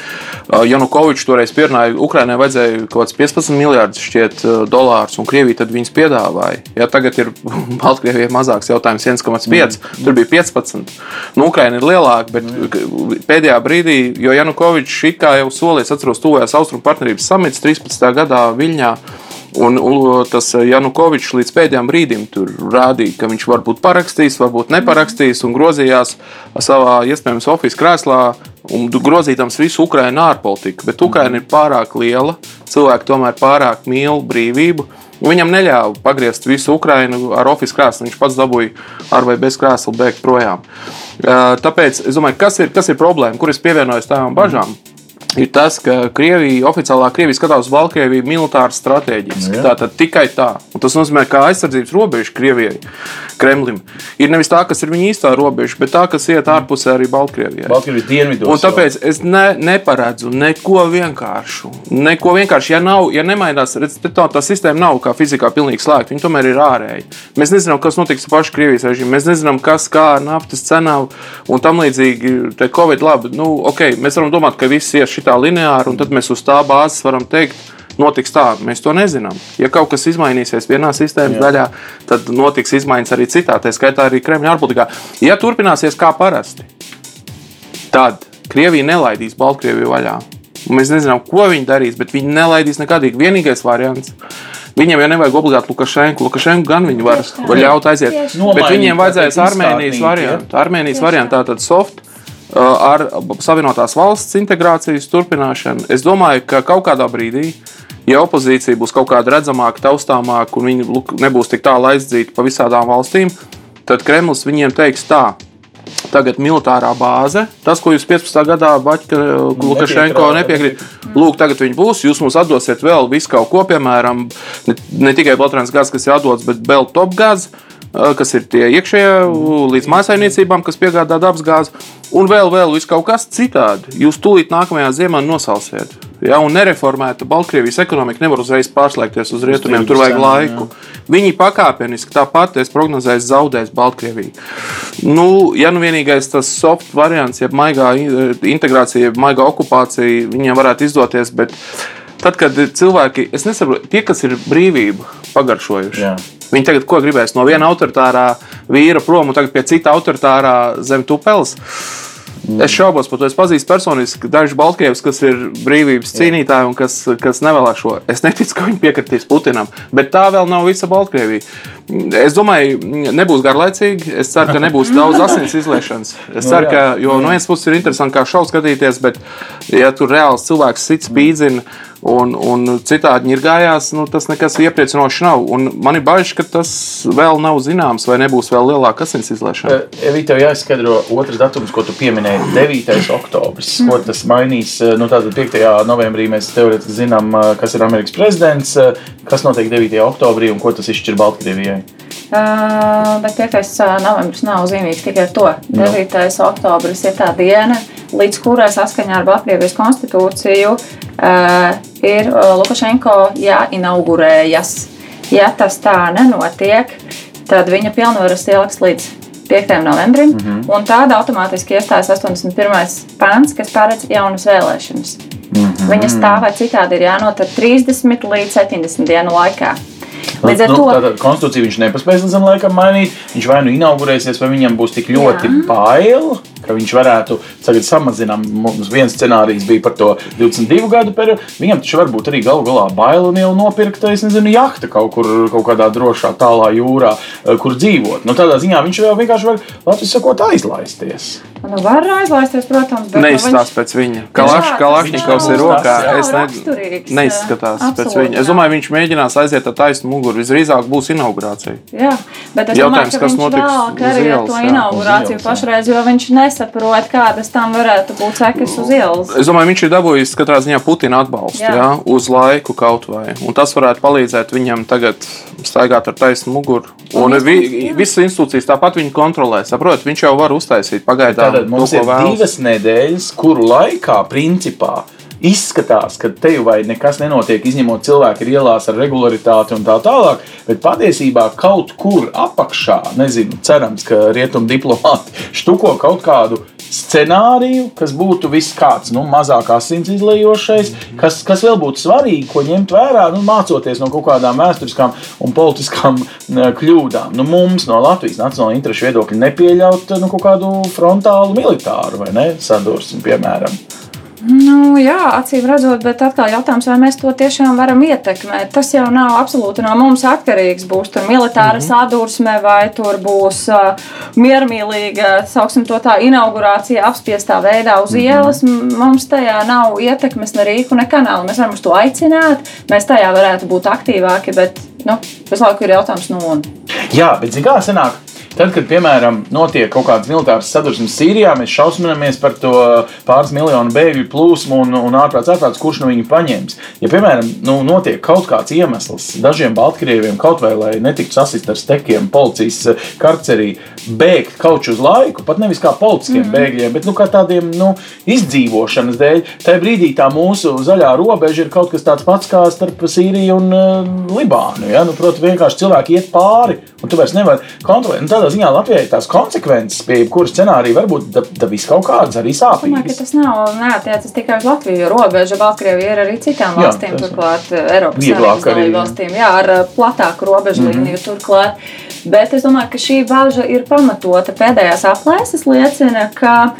Janukovičs toreiz pierunāja, Ukraiņai vajadzēja kaut kāds 15 miljardus šķiet dolārus, un Krievija tad viņus piedāvāja. Ja tagad ir Baltkrievijai mazāks jautājums 1,5, mm. tur bija 15. Nu, Ukraiņa ir lielāka, bet mm. pēdējā brīdī, jo Janukovičs it kā jau solījis, atceros, tuvojās Austrumu partnerības samits 13. gadā Viļņā. Un, un tas eh, Janukovičs līdz pēdējiem brīdim rādīja, ka viņš varbūt parakstīs, varbūt neparakstīs, un grozījās savā iespējams oficiālā krēslā grozītams visu Ukraiņu ārpolitiku. Bet Ukraiņa ir pārāk liela, cilvēki tomēr pārāk mīl brīvību. Viņam neļāva pagriezt visu Ukraiņu ar oficiālu krēslu. Viņš pats dabūja ar vai bez krēsla bēgt projām. Eh, tāpēc es domāju, kas ir, kas ir problēma, kur es pievienojos tām bažām. Mm ir tas, ka Krievija, oficiālā Krievija skatās uz Baltkrieviju militāri strateģiski. Nu, Tātad tikai tā. Un tas nozīmē, ka aizsardzības robeža Krievijai, Kremlim, ir nevis tā, kas ir viņa īstā robeža, bet tā, kas iet ārpusē arī Baltkrievijai. Baltkrievijas dienvidos. Un tāpēc es ne, neparedzu neko vienkāršu. Neko vienkārši, ja, nav, ja nemainās, redz, tā, tā sistēma nav kā fizikā pilnīgi slēgta, viņa tomēr ir ārēji. Mēs nezinām, kas notiks ar pašu Krievijas režīmu, mēs nezinām, kas kā ar naftas cenām un tam līdzīgi. Covid labi, nu, ok, mēs varam domāt, ka viss ies šitā lineāri, un tad mēs uz tā bāzes varam teikt, notiks tā, mēs to nezinām. Ja kaut kas izmainīsies vienā sistēmas Jā. daļā, tad notiks izmaiņas arī citā, tā skaitā arī Kremļa ārpolitikā. Ja turpināsies kā parasti, tad Krievija nelaidīs Baltkrieviju vaļā. Un mēs nezinām, ko viņi darīs, bet viņi nelaidīs nekādīgi. Vienīgais variants. Viņam jau nevajag obligāti Lukašenku. Lukašenku gan viņi var, var ļaut aiziet. Bet viņiem vajadzēs Armēnijas variantu. Armēnijas variantu tātad soft ar Savienotās valsts integrācijas turpināšanu. Es domāju, ka kaut kādā brīdī, ja opozīcija būs kaut kāda redzamāka, taustāmāka un viņi nebūs tik tālu aizdzīti pa visādām valstīm, tad Kremlis viņiem teiks tā. Tagad militārā bāze, tas, ko jūs 15. gadā Baķa Lukašenko nepiekrīt, lūk, tagad viņi būs. Jūs mums atdosiet vēl visu kaut ko, piemēram, ne, ne tikai Baltrāns gāzes, kas ir atdots, bet vēl top gāzes kas ir tie iekšējie līdz mājsaimniecībām, kas piegādā dabasgāzi, un vēl, vēl kaut kas citādi. Jūs tūlīt nākamajā ziemā nosalsiet. Ja, un nereformēta Baltkrievijas ekonomika nevar uzreiz pārslēgties uz rietumiem, tur vajag laiku. Viņi pakāpeniski tāpat, es prognozēju, zaudēs Baltkrieviju. Nu, ja nu vienīgais tas soft variants, jeb maigā integrācija, jeb maigā okupācija, viņiem varētu izdoties, bet tad, kad cilvēki, es nesaprotu, tie, kas ir brīvību pagaršojuši. Jā Viņi tagad ko gribēs no viena autoritārā vīra prom un tagad pie cita autoritārā zem tupeles. Es šaubos par to. Es pazīstu personiski dažus Baltkrievus, kas ir brīvības cīnītāji un kas, kas nevēlas šo. Es neticu, ka viņi piekritīs Putinam, bet tā vēl nav visa Baltkrievija. Es domāju, nebūs garlaicīgi. Es ceru, ka nebūs daudz asins izliešanas. Es ceru, ka, jo no vienas puses ir interesanti, kā šausmas skatīties, bet, ja tur reāls cilvēks sits spīdzina un, un citādi ir gājās, nu, tas nekas iepriecinošs nav. Un man ir bažas, ka tas vēl nav zināms, vai nebūs vēl lielāka asins izliešana. Evī, tev jāizskaidro otrs datums, ko tu pieminēji - 9. oktobris. Ko tas mainīs? Nu, tātad 5. novembrī mēs teorētiski zinām, kas ir Amerikas prezidents, kas notiek 9. oktobrī un ko tas izšķir Baltkrievijai. Uh, bet 5. novembris nav zīmīgs tikai ar to. 9. No. oktobris ir tā diena, līdz kurai saskaņā ar Baltkrievijas konstitūciju uh, ir Lukašenko jāinaugurējas. Ja tas tā nenotiek, tad viņa pilnvaras ieliks līdz 5. novembrim, mm -hmm. un tāda automātiski iestājas 81. pants, kas paredz jaunas vēlēšanas. Mm -hmm. Viņas tā vai citādi ir jānotiek 30 līdz 70 dienu laikā. Līdz ar nu, to tātad konstitūciju viņš nepaspēs tam laikam mainīt. Viņš vai nu inaugurēsies, vai viņam būs tik ļoti Jā. bail, ka viņš varētu tagad samazināt. Mums viens scenārijs bija par to 22 gadu periodu. Viņam taču varbūt arī galu galā bail un jau nopirkt, es nezinu, jahta kaut kur kaut kādā drošā tālā jūrā, eh, kur dzīvot. Nu, tādā ziņā viņš jau vienkārši var, Latvijas sakot, aizlaisties. Nu, var aizlaisties, protams, bet nu, neizskatās viņš... pēc viņa. Kalaš, Kalašņikovs ir rokā. Es ne, neizskatās Absolūti, pēc viņa. Es domāju, viņš mēģinās aiziet ar taisnu muguru. Visdrīzāk būs inaugurācija. Jā, bet es Jautājums, domāju, ka viņš vēl arī ar to inaugurāciju pašreiz, jo viņš nesaprot, kādas tam varētu būt sekas uz ielas. Es domāju, viņš ir dabūjis katrā ziņā Putina atbalstu, jā. Jā, uz laiku kaut vai. Un tas varētu palīdzēt viņam tagad staigāt ar taisnu muguru. Un, un vi, visas institūcijas tāpat viņu kontrolē. Saprot, viņš jau var uztaisīt pagaidām Tātad mums to, ir vēlas. divas nedēļas, kuru laikā principā izskatās, ka te jau nekas nenotiek, izņemot cilvēku ielās ar regularitāti un tā tālāk. Bet patiesībā kaut kur apakšā, nezinu, cerams, ka rietumu diplomāti štuko kaut kādu scenāriju, kas būtu viss kāds nu, mazāk asins izlējošais, kas, kas vēl būtu svarīgi, ko ņemt vērā, nu, mācoties no kaut kādām vēsturiskām un politiskām kļūdām. Nu, mums no Latvijas nacionāla interešu viedokļa nepieļaut nu, kaut kādu frontālu militāru vai ne sadursmi, piemēram. Nu, jā, acīm redzot, bet atkal jautājums, vai mēs to tiešām varam ietekmēt. Tas jau nav absolūti no mums atkarīgs. Būs tur militāra mm -hmm. sadursme, vai tur būs uh, miermīlīga, sauksim to tā, inaugurācija apspiestā veidā uz mm -hmm. ielas. Mums tajā nav ietekmes ne rīku, ne kanāla. Mēs varam uz to aicināt, mēs tajā varētu būt aktīvāki, bet nu, visu laiku ir jautājums, nu, un. Jā, bet zināmā mērā Tad, kad, piemēram, notiek kaut kādas militāras sadursmes Sīrijā, mēs šausminamies par to pāris miljonu bēgļu plūsmu un, un ārprāts, ārprāts, kurš no viņu paņems. Ja, piemēram, nu, notiek kaut kāds iemesls dažiem Baltkrieviem, kaut vai lai netiktu sasist ar stekiem, policijas eh, karcerī, bēgt kaut uz laiku, pat nevis kā politiskiem mm -hmm. bēgļiem, bet nu, kā tādiem nu, izdzīvošanas dēļ, tajā brīdī tā mūsu zaļā robeža ir kaut kas tāds pats kā starp Sīriju un uh, Libānu. Ja? Nu, Protams, vienkārši cilvēki iet pāri, un tu vairs nevari kontrolēt. Nu, tādā ziņā Latvijai tās konsekvences pie jebkura scenārija varbūt da, da vis kaut kādas arī Es domāju, ka sāpīgas. tas nav neatiecas tikai uz Latviju, jo robeža Baltkrievija ir arī citām Jā, valstīm, turklāt eh, Eiropas Savienības arī. dalību valstīm, jā, ar eh, platāku robežu Mhm. līniju turklāt. Bet es domāju, ka šī bažas ir pamatota. Pēdējās aplēses liecina, ka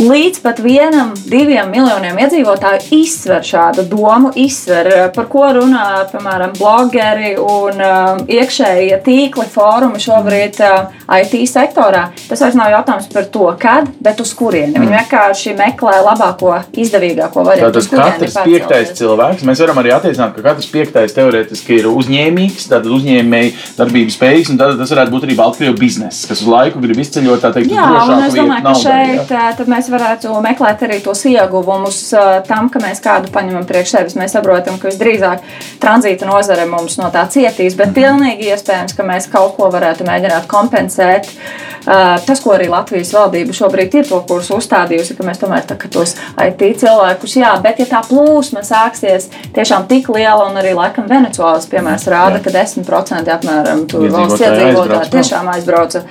līdz pat vienam, diviem miljoniem iedzīvotāju izsver šādu domu, izsver, eh, par ko runā piemēram blogeri un uh, iekšējie tīkli, fórumi šobrīd uh, IT sektorā. Tas vairs nav jautājums par to, kad, bet uz kurieni. Viņi vienkārši meklē labāko, izdevīgāko variantu. Tātad katrs piektais cilvēks, mēs varam arī attiecināt, ka katrs piektais teorētiski ir uzņēmīgs, tad uzņēmēji darbības spējīgs, un tad tas varētu būt arī Baltkrievijas bizness, kas uz laiku grib izceļot, tā teikt, Jā, un es domāju, ka šeit tad mēs varētu meklēt arī tos ieguvumus ā, tam, ka mēs kādu paņemam priekš sevis. Mēs saprotam, ka visdrīzāk tranzīta nozare mums no tā cietīs, bet pilnīgi iespējams, ka mēs kaut ko varētu mēģināt kompensēt. Ā, Tas, ko arī Latvijas valdība šobrīd ir to kursu uzstādījusi, ka mēs tomēr tā, ka tos IT cilvēkus, jā, bet ja tā plūsma sāksies tiešām tik liela, un arī laikam Venecuālas piemērs rāda, Jā. ka 10% apmēram valsts Iedzīvotāji prom. tiešām aizbrauca.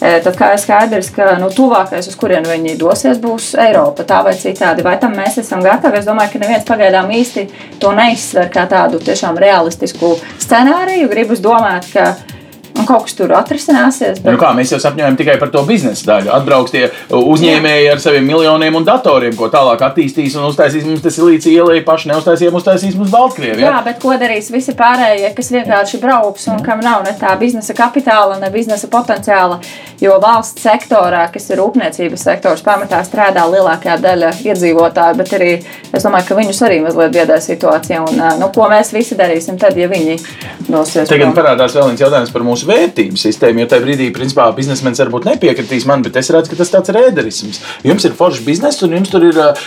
Tad kā ir skaidrs, ka nu, tuvākais, uz kurien viņi dosies, būs Eiropa, tā vai citādi. Vai tam mēs esam gatavi? Es domāju, ka neviens pagaidām īsti to neizsver kā tādu tiešām realistisku scenāriju. Gribas domāt, ka nu, kaut kas tur atrisināsies. Nu kā, mēs jau sapņojam tikai par to biznesa daļu. Atbrauks tie uzņēmēji ar saviem miljoniem un datoriem, ko tālāk attīstīs un uztaisīs mums tas līdz ielai paši neuztaisījām, uztaisīs mums Baltkrievijā. Jā, bet ko darīs visi pārējie, kas vienkārši brauks un kam nav ne tā biznesa kapitāla, ne biznesa potenciāla? Jo valsts sektorā, kas ir rūpniecības sektors, pamatā strādā lielākā daļa iedzīvotāju, bet arī es domāju, ka viņus arī mazliet biedē situācija. Un, nu, ko mēs visi darīsim tad, ja viņi dosies Tagad parādās vēl viens jautājums par mūsu vērtību sistēmu. Jo tajā brīdī, principā, biznesmenis varbūt nepiekritīs man, bet es redzu, ka tas tāds rēderisms. Jums ir foršs bizness, un jums tur ir uh,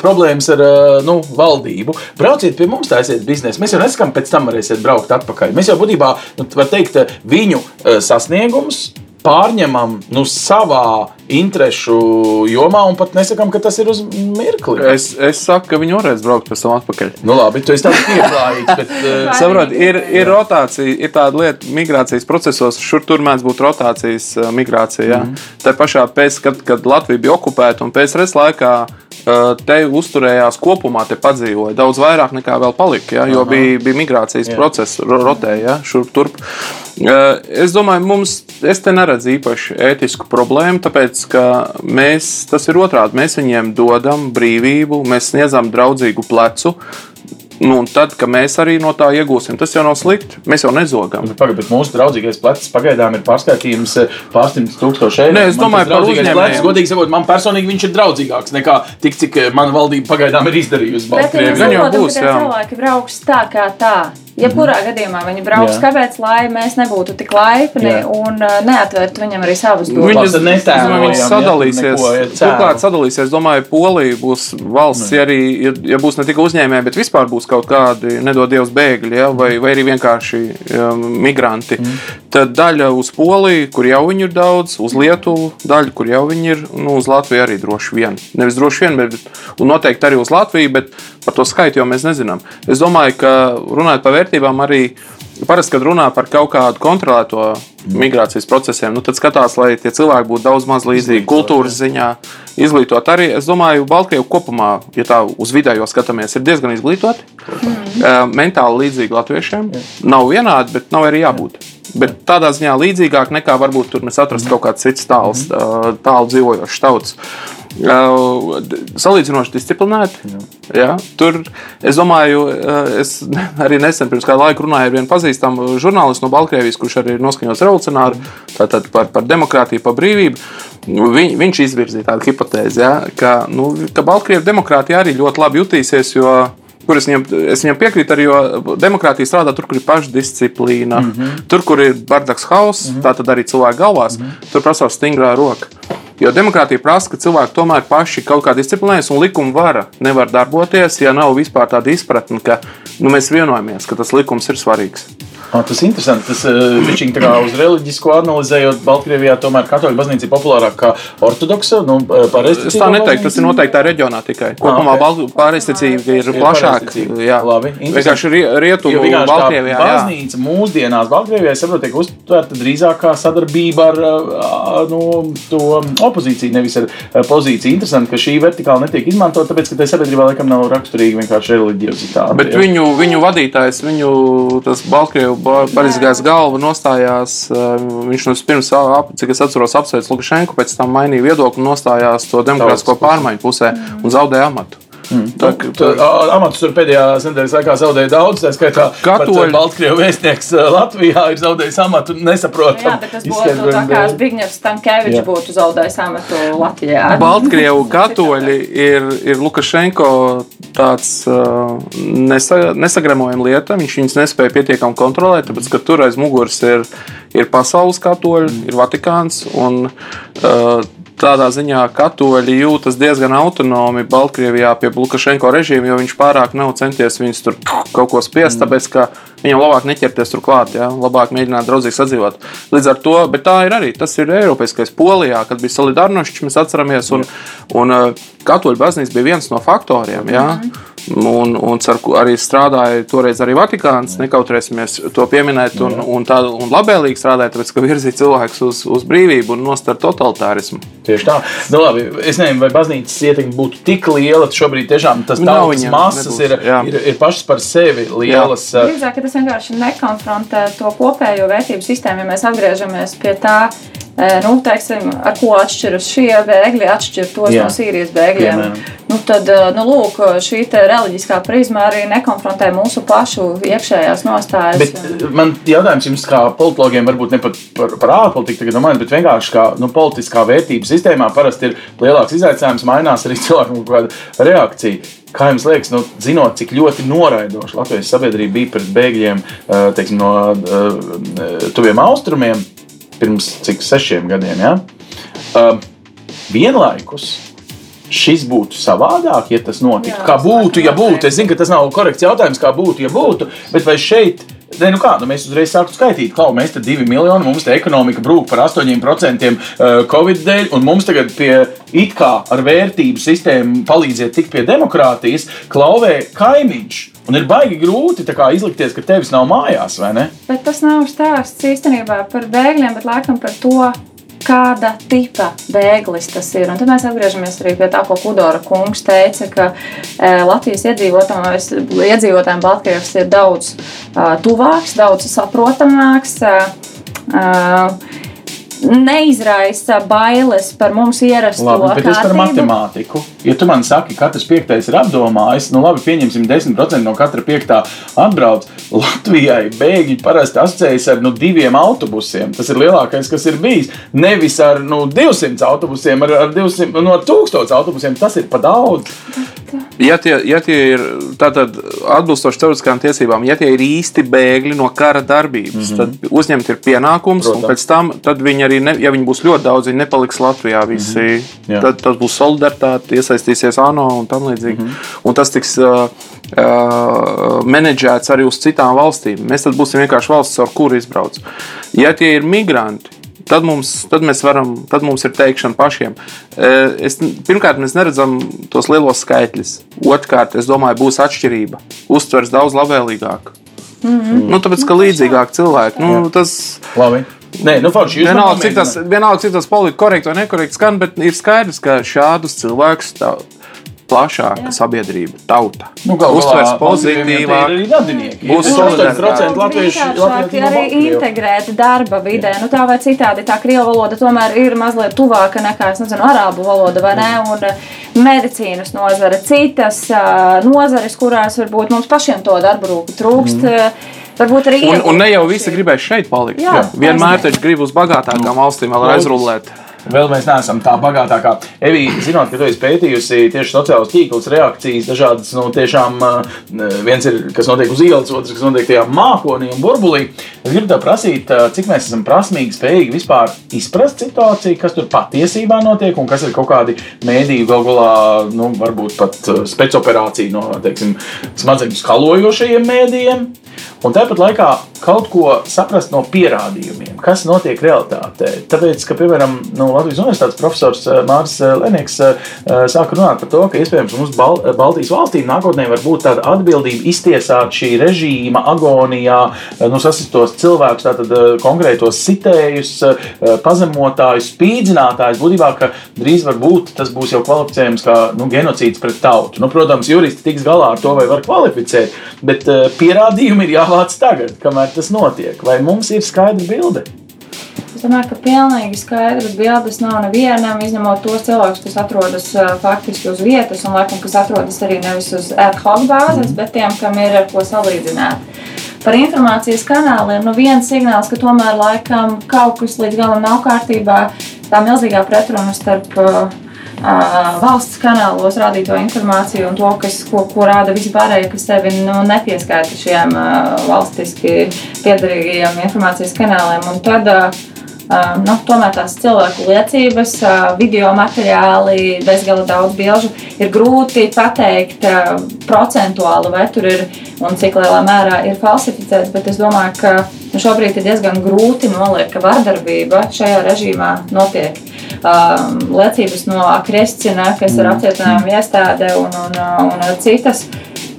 problēmas ar uh, nu, valdību. Brauciet pie mums, taisiet biznesu. Mēs jau nesakām, pēc tam varēsiet braukt atpakaļ. Mēs jau būtībā, nu, var teikt, viņu uh, sasniegumus pārņemam nu, savā interesu jomā, un pat nesakām, ka tas ir uz mirkli. Es, es saku, ka viņi varēs braukt pēc tam atpakaļ. Nu, labi, tu esi tāds pieklājīgs. Bet, uh, Saprotiet, ir, ir rotācija, ir tāda lieta, migrācijas procesos, šur tur mēdz būt rotācijas uh, migrācija. Mm -hmm. Tā pašā pēc, kad, kad Latvija bija okupēta un pēc laikā uh, te uzturējās kopumā, te padzīvoja daudz vairāk nekā vēl palika, ja, jo bija, bija migrācijas Jā. process, ro- rotēja ja, šurp turp. Uh, Es domāju, mums, es te neredzu īpaši ētisku problēmu, tāpēc, ka mēs, tas ir otrādi, mēs viņiem dodam brīvību, mēs sniedzam draudzīgu plecu, Nu, tad, kad mēs arī no tā iegūsim, tas jau nav slikti. Mēs jau nezogam. Pagaid, bet mūsu draudzīgais plecs pagaidām ir pārskaitījums eh, pārsimts tūkstoši eiro. Nē, es domāju par draudzīgais uzņēmējiem. plecs, Godīgi sakot, man personīgi viņš ir draudzīgāks nekā tik, cik eh, mana valdība pagaidām ir izdarījusi. Bet ja mēs Gan jau saprotam, būs, ka tie jā. cilvēki brauks tā kā tā. Jebkurā gadījumā viņi brauks, Jā. kāpēc lai mēs nebūtu tik laipni Jā. un uh, neatvērtu viņam arī savus Viņas- netēlojam, Viņas ja, sadalīsies. ja. Turklāt sadalīsies. Es domāju, Polija būs valsts, ja, arī, ja, ja būs ne tikai uzņēmēji, bet vispār būs kaut kādi, nedod Dievs, bēgļi ja, vai, vai arī vienkārši um, migranti. Mm. Tad daļa uz Poliju, kur jau viņi ir daudz, uz Lietuvu, daļa, kur jau viņi ir, nu, uz Latviju arī droši vien. Nevis droši vien, bet un noteikti arī uz Latviju, bet par to skaitu jau mēs nezinām. Es domāju, ka runājot par vērtībām arī. Parasti, kad runā par kaut kādu kontrolēto migrācijas procesiem, nu, tad skatās, lai tie cilvēki būtu daudz maz līdzīgi kultūras ziņā, izglītot arī. Es domāju, Baltkrievija kopumā, ja tā uz vidējo skatāmies, ir diezgan izglītoti. Mm. Mentāli līdzīgi latviešiem. Nav vienādi, bet nav arī jābūt. Bet tādā ziņā līdzīgāk nekā varbūt tur mēs atrastu kaut kāds cits tāls, tālu dzīvojošs tauts. Uh, Salīdzinoši disciplinēti. Ja, tur, es domāju, es arī nesen pirms kāda laika runāju ar vienu pazīstamu žurnālistu no Baltkrievijas, kurš arī ir noskaņots revolucionāri tātad par, par demokrātiju, par brīvību. Viņ, viņš izvirzīja tādu hipotēzi, ja, ka, nu, ka Baltkrievijas demokrātija arī ļoti labi jutīsies. Jo, Kur es viņam, es viņam piekrītu, arī, jo demokrātija strādā tur, kur ir pašdisciplīna, mm -hmm. tur, kur ir bardaks hauss, mm -hmm. tā tad arī cilvēku galvās, mm -hmm. tur prasās stingrā roka. Jo demokrātija prasa, ka cilvēki tomēr paši kaut kā disciplinējas, un likuma vara nevar darboties, ja nav vispār tāda izpratne, ka nu, mēs vienojamies, ka tas likums ir svarīgs. Ah, tas ir interesanti. Tas viņš tā kā uz reliģisko analizējot, Baltkrievijā tomēr katoļu baznīca ir populārāka kā ortodoksa. Nu, es tā neteiktu, tas ir noteikti tā reģionā tikai. Kopumā ah, okay. pārēsticība ir, plašāka. Jā, labi. Vienkārši rietumu Baltkrievijā. Baznīca jā. mūsdienās Baltkrievijā, es saprotu, tiek uztverta drīzāk kā sadarbība ar nu, to opozīciju, nevis ar pozīciju. Interesanti, ka šī vertikāla netiek izmantota, tāpēc, ka tai sabiedrībā laikam nav raksturīga vienkārši reliģiozitāte. Bet viņu, viņu vadītājs, viņu tas Baltkrievu Parizgājs galva nostājās, eh, viņš no pirms, cik es atceros, apsveic Lukašenku, pēc tam mainīja viedokli un nostājās to demokrātisko pārmaiņu pusē un zaudēja amatu. Mm. Tā, tā, amatus tur pēdējās nedēļas laikā zaudēja daudz. Tā skaitā Katoļi... Baltkrievijas vēstnieks Latvijā ir zaudējis amatu. Nesaprotam. Jā, bet tas būtu tā kā Zbigņevs Stankēvičs būtu zaudējis amatu Latvijā. Baltkrievu katoļi ir, ir Lukašenko tāds uh, nesa, nesagremojama lieta. Viņš viņus nespēja pietiekami kontrolēt, tāpēc ka tur aiz muguras ir, ir pasaules katoļi, mm. ir Vatikāns. Un, uh, tādā ziņā katoļi jūtas diezgan autonomi Baltkrievijā pie Lukašenko režīma, jo viņš pārāk nav centies viņus tur kaut ko spiest, mm. tāpēc ka viņam labāk neķerties tur klāt, ja? labāk mēģināt draudzīgi sadzīvot. Līdz ar to, bet tā ir arī, tas ir Eiropiskais Polijā, kad bija Solidarnošs, mēs atceramies, un, un uh, katoļu baznīca bija viens no faktoriem. Ja? Mm. Un, un arī strādāja toreiz arī Vatikāns, nekautrēsimies to pieminēt, un, un, tā, un labēlīgi strādāja, tāpēc, ka virzīja cilvēkus uz, uz brīvību un nostāja totalitārismu. Tieši tā. Nu, labi, es nezinu, vai baznīcas ietekme būtu tik liela. Šobrīd tiešām tas tautas masas nebūs, ir, jā. ir, ir pašas par sevi lielas. Drīzāk, ka tas vienkārši nekonfrontē to kopējo vērtību sistēmu, ja mēs atgriežamies pie tā nu, teiksim, ar ko atšķiras šie bēgļi, atšķir tos Jā. no Sīrijas bēgļiem. Nu, tad, nu, lūk, šī reliģiskā prizma arī nekonfrontē mūsu pašu iekšējās nostājas. Bet man jautājums jums, kā politologiem, varbūt ne pat par, par ārpolitiku, tagad domājot, bet vienkārši kā nu, politiskā vērtību sistēmā parasti ir lielāks izaicinājums, mainās arī cilvēku reakcija. Kā jums liekas, nu, zinot, cik ļoti noraidoša Latvijas sabiedrība bija pret bēgļiem teiksim, no tuviem austrumiem, pirms cik sešiem gadiem. Ja? Uh, vienlaikus šis būtu savādāk, ja tas notiktu. Jā, kā būtu, ja būtu? Es zinu, ka tas nav korekts jautājums, kā būtu, ja būtu, bet vai šeit? Ne, nu kā, nu mēs uzreiz sākām skaitīt, ka mēs te divi miljoni, mums te ekonomika brūk par 8% Covid dēļ, un mums tagad pie it kā ar vērtību sistēmu palīdziet tikt pie demokrātijas, klauvē kaimiņš. Un ir baigi grūti izlikties, ka tevis nav mājās, vai ne? Bet tas nav stāsts īstenībā par bēgļiem, bet laikam par to, kāda tipa bēglis tas ir. Un tad mēs atgriežamies arī pie tā, ko Kudora kungs teica, ka e, Latvijas iedzīvotājiem Baltkrievs ir daudz uh, tuvāks, daudz saprotamāks. Uh, neizraisa bailes par mums ierasto labi, bet kārtību. es par matemātiku. Ja tu man saki, ka katrs piektais ir apdomājis, nu labi, pieņemsim 10% no katra piektā atbrauc. Latvijai bēgļi parasti asociējas ar nu, diviem autobusiem. Tas ir lielākais, kas ir bijis. Nevis ar nu, 200 autobusiem, ar, ar 200, no 1000 autobusiem. Tas ir pa daudz. Ja tie, ja tie ir atbilstoši starptautiskām tiesībām, ja tie ir īsti bēgļi no kara darbības, mm -hmm. tad uzņemt ir pienākums, Protams. un pēc tam viņi arī, ne, ja viņi būs ļoti daudz, viņi nepaliks Latvijā. Visi, mm -hmm. tad tas būs solidaritāte, iesaistīsies ANO un tam līdzīgi. Mm -hmm. Un tas tiks uh, uh, menedžēts arī uz citām valstīm. Mēs tad būsim vienkārši valsts, ar kuru izbrauc. Ja tie ir migranti, tad mums, tad mēs varam, tad mums ir teikšana pašiem. Es, pirmkārt, mēs neredzam tos lielos skaitļus. Otrkārt, es domāju, būs atšķirība. Uztvers daudz labvēlīgāk. Mm -hmm. nu, tāpēc, ka līdzīgāk cilvēki. Nu, tas, Labi. Nē, nu, forši, vienalga, cik tas, vienalga, cik tas politiski korekti vai nekorekti skan, bet ir skaidrs, ka šādus cilvēkus tā, plašāka Jā. sabiedrība, tauta. Nu, Uztvers pozitīvāk. Būs 80% latviešu. Latviešu arī integrēti darba vidē. Nu, tā vai citādi, tā krievu valoda tomēr ir mazliet tuvāka nekā, es nezinu, arābu valoda, vai ne? Un eh, medicīnas nozare, citas uh, nozares, kurās varbūt mums pašiem to darbu rūku trūkst. Mm. Varbūt arī. Un, un ne jau visi gribēs šeit palikt. Jā, Vienmēr taču grib uz bagātākām valstīm vēl aizrullēt. Vēl mēs neesam tā bagātākā. Evija, zinot, ka tu esi pētījusi tieši sociālās tīklas reakcijas, dažādas, nu, tiešām viens ir, kas notiek uz ielas, otrs, kas notiek tajā mākonī un burbulī. Es gribu tev prasīt, cik mēs esam prasmīgi, spējīgi vispār izprast situāciju, kas tur patiesībā notiek un kas ir kaut kādi mēdīju gal galā, nu, varbūt pat spēcoperācija no, teiksim, smadzeņu skalojošajiem mēdījiem. Un tāpat laikā kaut ko saprast no pierādījumiem, kas notiek realitātē. Tāpēc, ka, piemēram, nu, Latvijas Universitātes profesors eh, Mārcis eh, Lenīgs eh, sāka runāt par to, ka iespējams mums Bal Baltijas valstīm nākotnē var būt tāda atbildība iztiesāt šī režīma agonijā nu, sasistos cilvēkus, tātad konkrētos sitējus, pazemotājus, spīdzinātājus. Būtībā, ka drīz var būt tas būs jau kvalificējams kā nu, genocīds pret tautu. Nu, protams, juristi tiks galā ar to, vai var kvalificēt, bet pierādījumi ir jāvāc tagad, kamēr tas notiek. Vai mums ir skaidra bilde? Es domāju, ka pilnīgi skaidras bildes nav nevienam, izņemot tos cilvēkus, kas atrodas faktiski uz vietas, un laikam, kas atrodas arī nevis uz ad hoc bāzes, bet tiem, kam ir ar ko salīdzināt. Par informācijas kanāliem, nu viens signāls, ka tomēr laikam kaut kas līdz galam nav kārtībā, tā milzīgā pretruna starp uh, valsts kanālos rādīto informāciju un to, kas, ko, ko rāda vispārējie, kas sevi nu, nepieskaita šiem valstiski piedarīgajiem informācijas kanāliem. Un tad, nu, tomēr tās cilvēku liecības, video materiāli, bezgala daudz bilžu, ir grūti pateikt procentuāli, vai tur ir un cik lielā mērā ir falsificēts. Bet es domāju, ka nu, šobrīd ir diezgan grūti noliekt, ka vardarbība šajā režīmā notiek um, liecības no Kristina, kas ir mm. apcietinājuma iestāde un, un, un citas.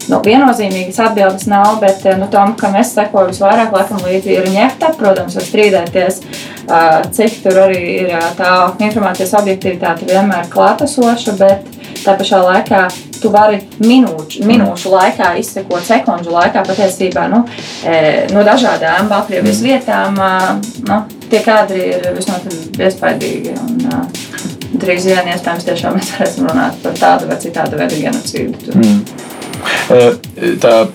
Nu, viennozīmīgas atbildes nav, bet nu, tam, kam es sekoju visvairāk, laikam, līdzi ir ņemta. Protams, var strīdēties, uh, cik tur arī ir tā informācijas objektivitāte vienmēr klātesoša, bet tā pašā laikā tu vari minūšu, minūšu laikā izsekot, sekundžu laikā patiesībā nu, no dažādām Baltkrievijas vietām. Nu, tie kadri ir visnotaļ iespaidīgi. Un, drīz vien iespējams tiešām mēs varēsim runāt par tādu vai citādu veidu genocīdu. Mm. Tā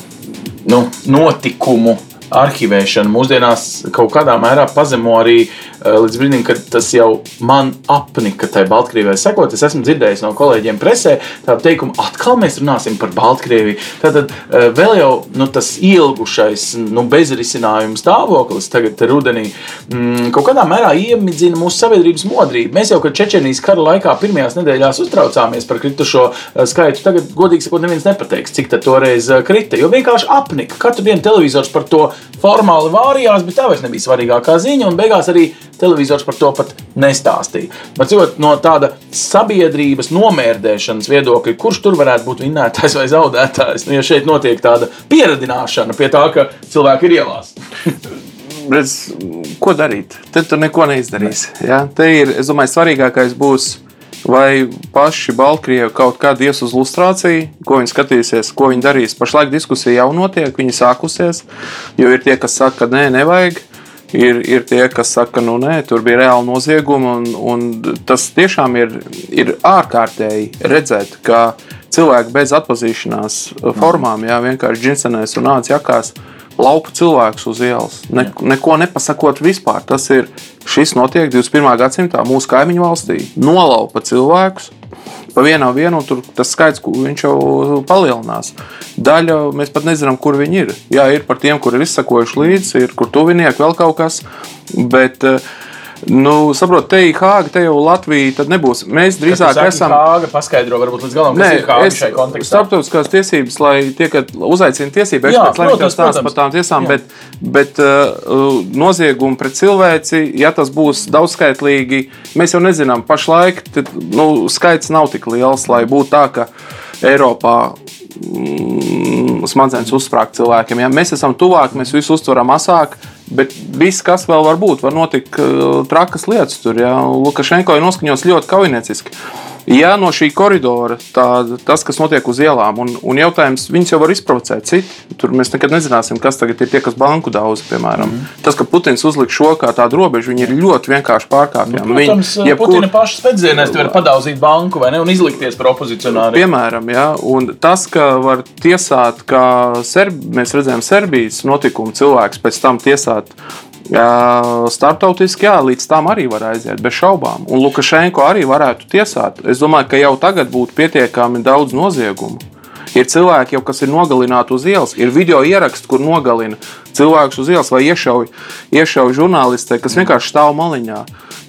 nu, notikumu arhivēšana mūsdienās kaut kādā mērā pazemo arī uh, līdz brīdim, kad tas jau man apnika tai Baltkrievijai sekot. Es esmu dzirdējis no kolēģiem presē tādu teikumu, atkal mēs runāsim par Baltkrieviju. Tad eh, vēl jau nu, tas ilgušais nu, bezrisinājuma stāvoklis tagad rudenī mm, kaut kādā mērā iemidzina mūsu sabiedrības modrību. Mēs jau, kad Čečenijas kara laikā pirmajās nedēļās uztraucāmies par kritušo eh, skaitu, tagad, godīgi sakot, neviens nepateiks, cik tā toreiz krita. Jo vienkārši apnika. Katru dienu televizors par to formāli vārījās, bet tā vairs nebija svarīgākā ziņa. Un beigās arī televizors par to pat nestāstīja. Bet cikot, no tāda sabiedrības nomērdēšanas viedokļa, kurš tur varētu būt vinnētājs vai zaudētājs, nu, ja šeit notiek tāda pieradināšana pie tā, ka cilvēki ir ielās. Redz, ko darīt? Te tu neko neizdarīsi. Ja? Te ir, es domāju, svarīgākais būs vai paši Baltkrievi kaut kad ies uz lustrāciju, ko viņi skatīsies, ko viņi darīs. Pašlaik diskusija jau notiek, viņi sākusies, jo ir tie, kas saka, ka nē, nevajag. Ir, ir tie, kas saka, nu nē, tur bija reāli noziegumi. Un, un tas tiešām ir, ir ārkārtēji redzēt, ka cilvēki bez atpazīšanās formām, jā, vienkārši džinsenēs un nāc jakās, laupa cilvēkus uz ielas. Ne, neko nepasakot vispār. Tas ir šis notiek 21. gadsimtā mūsu kaimiņu valstī. Nolaupa cilvēkus pa vienam vienu, tur tas skaits, viņš jau palielinās. Daļa mēs pat nezinām, kur viņi ir. Jā, ir par tiem, kur ir izsakojuši līdzi, ir kur tuvinieki, vēl kaut kas. Bet, uh, Nu, saprotu, te ir Hāga, te jau Latvija. Tad nebūs. Mēs drīzāk esam. Hāga paskaidro, varbūt līdz galam, kas Nē, ir Hāga šai kontekstā. Starptautiskās tiesības, lai tie, kad uzaicina tiesību eksperts, lai viņi stāsta par tām tiesām, jā. bet, bet uh, noziegumi pret cilvēci, ja tas būs daudzskaitlīgi, mēs jau nezinām. Pašlaik tad, nu, skaits nav tik liels, lai būtu tā, ka Eiropā mm, smadzenes uzsprāgt cilvēkiem. Ja? Mēs esam tuvāk, mēs visu uztveram asāk, bet viss, kas vēl var būt, var notikt uh, trakas lietas. Tur, ja? Lukašenko ir noskaņots ļoti kaujinieciski. Ja no šī koridora tā, tas, kas notiek uz ielām, un, un jautājums, viņus jau var izprovocēt citi, tur mēs nekad nezināsim, kas tagad ir tie, kas banku daudz, piemēram. Mm. Tas, ka Putins uzliek šo kā tādu robežu, viņi ir ļoti vienkārši pārkāpjami. Nu, protams, viņi, jebkur... Putina paša spēcdzienēs var padaudzīt banku vai ne, un izlikties par opozicionāriem. Piemēram, ja, un tas, ka var tiesāt, kā Serb... mēs redzējām Serbijas notikumu cilvēks pēc tam tiesāt Startautiski, jā, līdz tam arī var aiziet, bez šaubām. Un Lukašenko arī varētu tiesāt. Es domāju, ka jau tagad būtu pietiekami daudz noziegumu. Ir cilvēki, jau, kas ir nogalināti uz ielas, ir video ieraksti, kur nogalina cilvēkus uz ielas vai iešauj, iešauj žurnālistē, kas vienkārši stāv maliņā.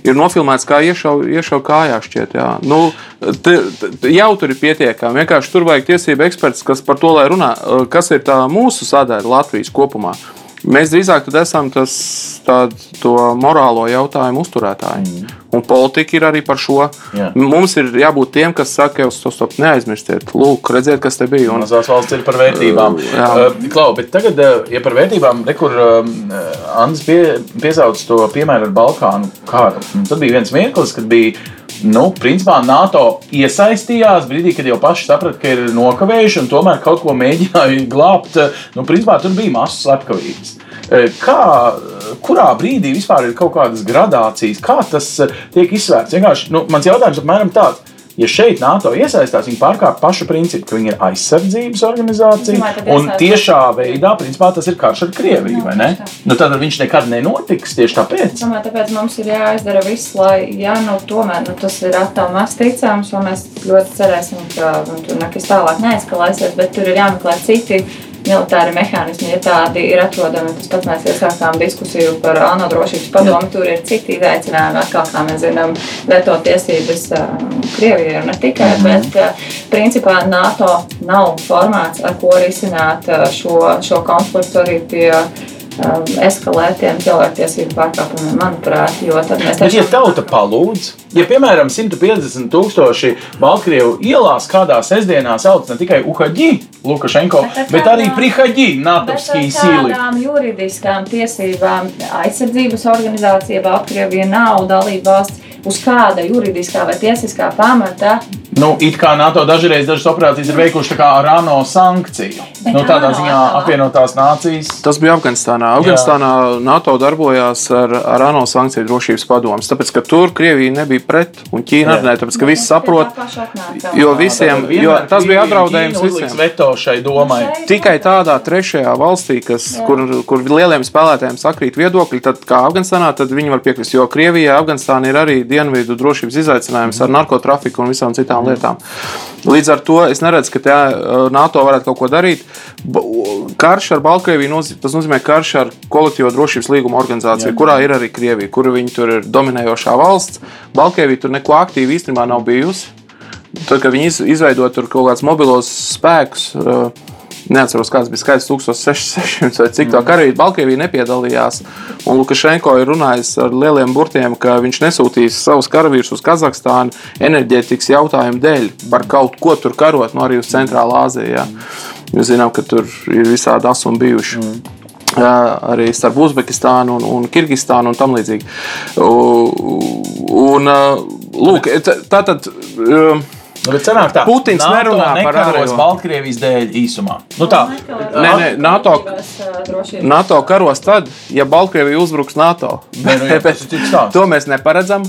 ir nofilmēts, kā iešauj, iešauj kājā. Šķiet, jā. nu, te, te, jau tur ir pietiekami. Vienkārši tur vajag tiesību eksperts, kas par to lai runā, kas ir tā mūsu sadaļa Latvijas kopumā. Mēs drīzāk esam tas tād, morālo jautājumu uzturētāji. Mm. Un politika ir arī par šo. Jā. Mums ir jābūt tiem, kas saka, jau stop, stop, neaizmirstiet, lūk, redziet, kas te bija. Un... Mazās valsts ir par vērtībām. Uh, Klau, bet tagad, ja par vērtībām, rekur uh, Andris pie, piesauc to piemēru ar Balkānu kāru. Tad bija viens mirklis, kad bija nu, principā NATO iesaistījās brīdī, kad jau paši saprata, ka ir nokavējuši un tomēr kaut ko mēģināja glābt. Nu, principā tur bija masu slepkavības. E, kā, kurā brīdī vispār ir kaut kādas gradācijas, kā tas e, tiek izsvērts? Vienkārši nu, mans jautājums apmēram tāds ja šeit NATO iesaistās, viņi pārkāpj pašu principu, ka viņi ir aizsardzības organizācija. Un tiešā veidā, principā, tas ir karš ar Krieviju, vai ne? Nu, tad viņš nekad nenotiks tieši tāpēc. Domāju, tāpēc mums ir jāizdara viss, lai, ja nu, tomēr nu, tas ir atkal maz ticams, un mēs ļoti cerēsim, ka nu, tur nekas tālāk neeskalēsies, bet tur ir jāmeklē citi militāri mehānismi, ja tādi ir atrodami. Tas pats mēs iesākām diskusiju par ANO drošības padomu. Tur ir citi izaicinājumi, atkal, kā mēs zinām, veto tiesības Krievijai un ne tikai. Mm -hmm. Bet principā NATO nav formāts, ar ko risināt šo, šo konfliktu arī pie Um, eskalētiem cilvēktiesību pārkāpumiem, manuprāt. Jo tad mēs taču. Ja tauta palūdz, ja piemēram 150 tūkstoši Baltkrievu ielās kādā sestdienā sauc ne tikai Uhaģi, Lukašenko, bet, bet arī Prihaģi, Natovskij sīli. Kādām juridiskām tiesībām aizsardzības organizācija Baltkrievija nav dalība valsts uz kāda juridiskā vai tiesiskā pamata. Nu, it kā NATO dažreiz dažas operācijas ir veikuši ar ANO sankciju. Nu, tādā ziņā apvienotās nācijas. Tas bija Afganistānā. Afganistānā Jā. NATO darbojās ar, ar ANO sankciju drošības padomus, tāpēc ka tur Krievija nebija pret un Ķīna arī tāpēc ka visi saprot, jo visiem, jo tas bija apdraudējums visiem. Veto šai domai. Tikai tādā trešajā valstī, kas, kur, kur lieliem spēlētājiem sakrīt viedokļi, tad kā Afganistānā, tad viņi var piekrist, jo Krievijā Afganistāna ir arī dienvidu drošības izaicinājums ar narkotrafiku un visām citām lietām. Līdz ar to es neredzu, ka tā, NATO varētu kaut ko darīt. Karš ar Baltkrieviju tas nozīmē karš ar kolektīvo drošības līguma organizāciju, Jā. kurā ir arī Krievija, kura viņi tur ir dominējošā valsts. Baltkrievija tur neko aktīvi īstenībā nav bijusi. Tad, kad viņi izveido tur kaut kādus mobilos spēkus, uh, Neatceros, kāds bija skaits, 1600 vai cik tā mm. karavīri Baltkrievija nepiedalījās. Un Lukašenko ir runājis ar lieliem burtiem, ka viņš nesūtīs savus karavīrus uz Kazahstānu enerģētikas jautājumu dēļ par kaut ko tur karot, no nu arī uz Centrālā Āzijā. Mēs zinām, ka tur ir visādi asumi bijuši. Mm. Jā, arī starp Uzbekistānu un, un Kirgistānu un tam līdzīgi. Un, un, lūk, tā tad. Nu, bet sanāk tā, Putins NATO nerunā par ārējo. Baltkrievijas dēļ īsumā. Nu tā. Nē, nē, NATO, NATO karos tad, ja Baltkrievija uzbruks NATO. Nē, nu, jā, bet, to mēs neparedzam.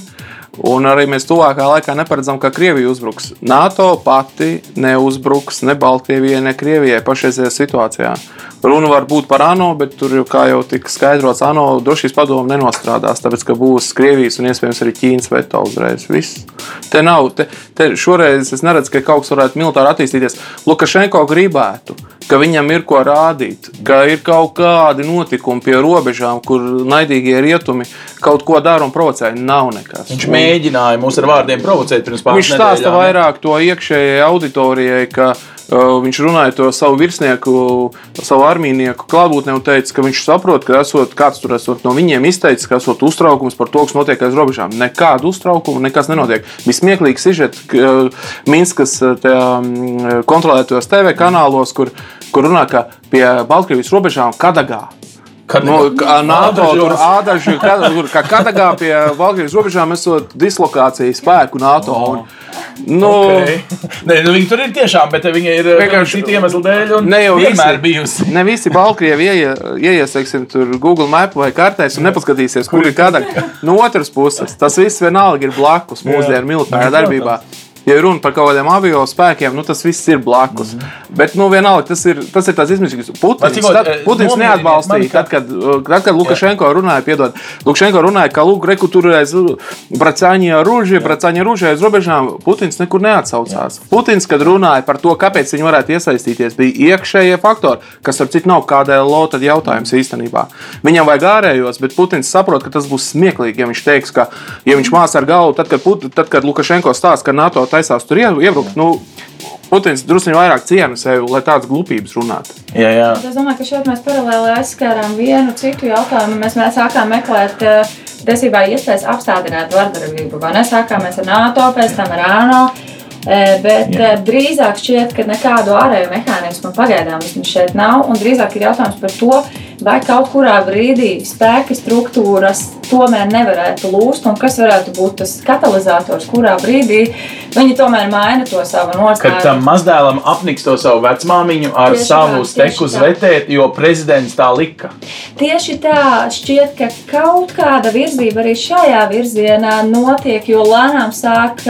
Un arī mēs tuvākā laikā neparedzam, ka Krievija uzbruks. NATO pati neuzbruks ne Baltkrievijai, ne Krievijai pašreizējā situācijā. Runa var būt par ANO, bet tur, kā jau tika skaidrots, ANO drošības padomu nenostrādās, tāpēc ka būs Krievijas un iespējams arī Ķīnas veto uzreiz. Viss. Te nav, te, te šoreiz es neredzu, ka kaut kas varētu militāri attīstīties. Lukašenko gribētu, ka viņam ir ko rādīt, ka ir kaut kādi notikumi pie robežām, kur naidīgie rietumi kaut ko dara un provocē. Nav nekas. Viņš mēģināja mūs ar vārdiem provocēt pirms pāris nedēļām. Viņš stāsta vairāk to iekšējai auditorijai, ka Viņš runāja to savu virsnieku, savu armijnieku klātbūtnē un teica, ka viņš saprot, ka esot, kāds tur esot no viņiem izteicis, ka esot uztraukums par to, kas notiek aiz robežām. Nekādu uztraukumu, nekas nenotiek. Bija smieklīgi sižeti Minskas kontrolētajos TV kanālos, kur, kur runā, ka pie Baltkrievijas robežām Kadagā Kad no, NATO tur ādaži, kad, tur, kā Kadagā pie Baltkrievijas robežām esot dislokācija spēku NATO. Un, Nu, okay. ne, nu, viņi tur ir tiešām, bet viņi ir vienkārši citu iemeslu dēļ. Ne jau vienmēr bijusi. Ne visi Baltkrievi ieie, ieies, teiksim, tur Google mapu vai kartēs un nepaskatīsies, kur ir kāda. No otras puses, tas viss vienalga ir blakus mūsdienu militārā darbībā. Ja runa par kaut kādiem avio spēkiem, nu, tas viss ir blakus. Mm -hmm. Bet, nu, vienalga, tas ir, tas ir tāds izmisīgs. Putins, cikot, tad, eh, Putins mani, neatbalstīja, ka- tad, kad, tad, kad Lukašenko runāja, piedod, Lukašenko runāja, ka lūk, reku tur aiz bracāņa ruža, bracāņa ruža aiz robežām. Putins nekur neatsaucās. Putins, kad runāja par to, kāpēc viņi varētu iesaistīties, bija iekšējie faktori, kas, ar citu, nav KDLO tad jautājums īstenībā. Viņam vajag ārējos, bet Putins saprot, ka tas būs smieklīgi, ja viņš teiks, ka, ja viņš mās ar galvu, tad, kad, Put, tad, kad Lukašenko stāsta, ka NATO taisās tur ie- iebrukt, nu, Putins druskuļi vairāk ciena sevi, lai tādas glupības runātu. Jā, jā. Es domāju, ka šeit mēs paralēli aizskārām vienu citu jautājumu. Mēs, mēs sākām meklēt eh, tiesībā iespējas apstādināt vardarbību. Ne? Sākāmies ar NATO, pēc tam ar ANO. Eh, Bet Jā. Jā. drīzāk šķiet, ka nekādu ārēju mehānismu pagaidām šeit nav. Un drīzāk ir jautājums par to, vai kaut kurā brīdī spēka struktūras tomēr nevarētu lūst, un kas varētu būt tas katalizators, kurā brīdī viņi tomēr maina to savu Kad tam nostāju. mazdēlam apniks to savu vecmāmiņu ar Tieši savu tā, steku zvetēt, jo prezidents tā lika. Tieši tā šķiet, ka kaut kāda virzība arī šajā virzienā notiek, jo lēnām sāk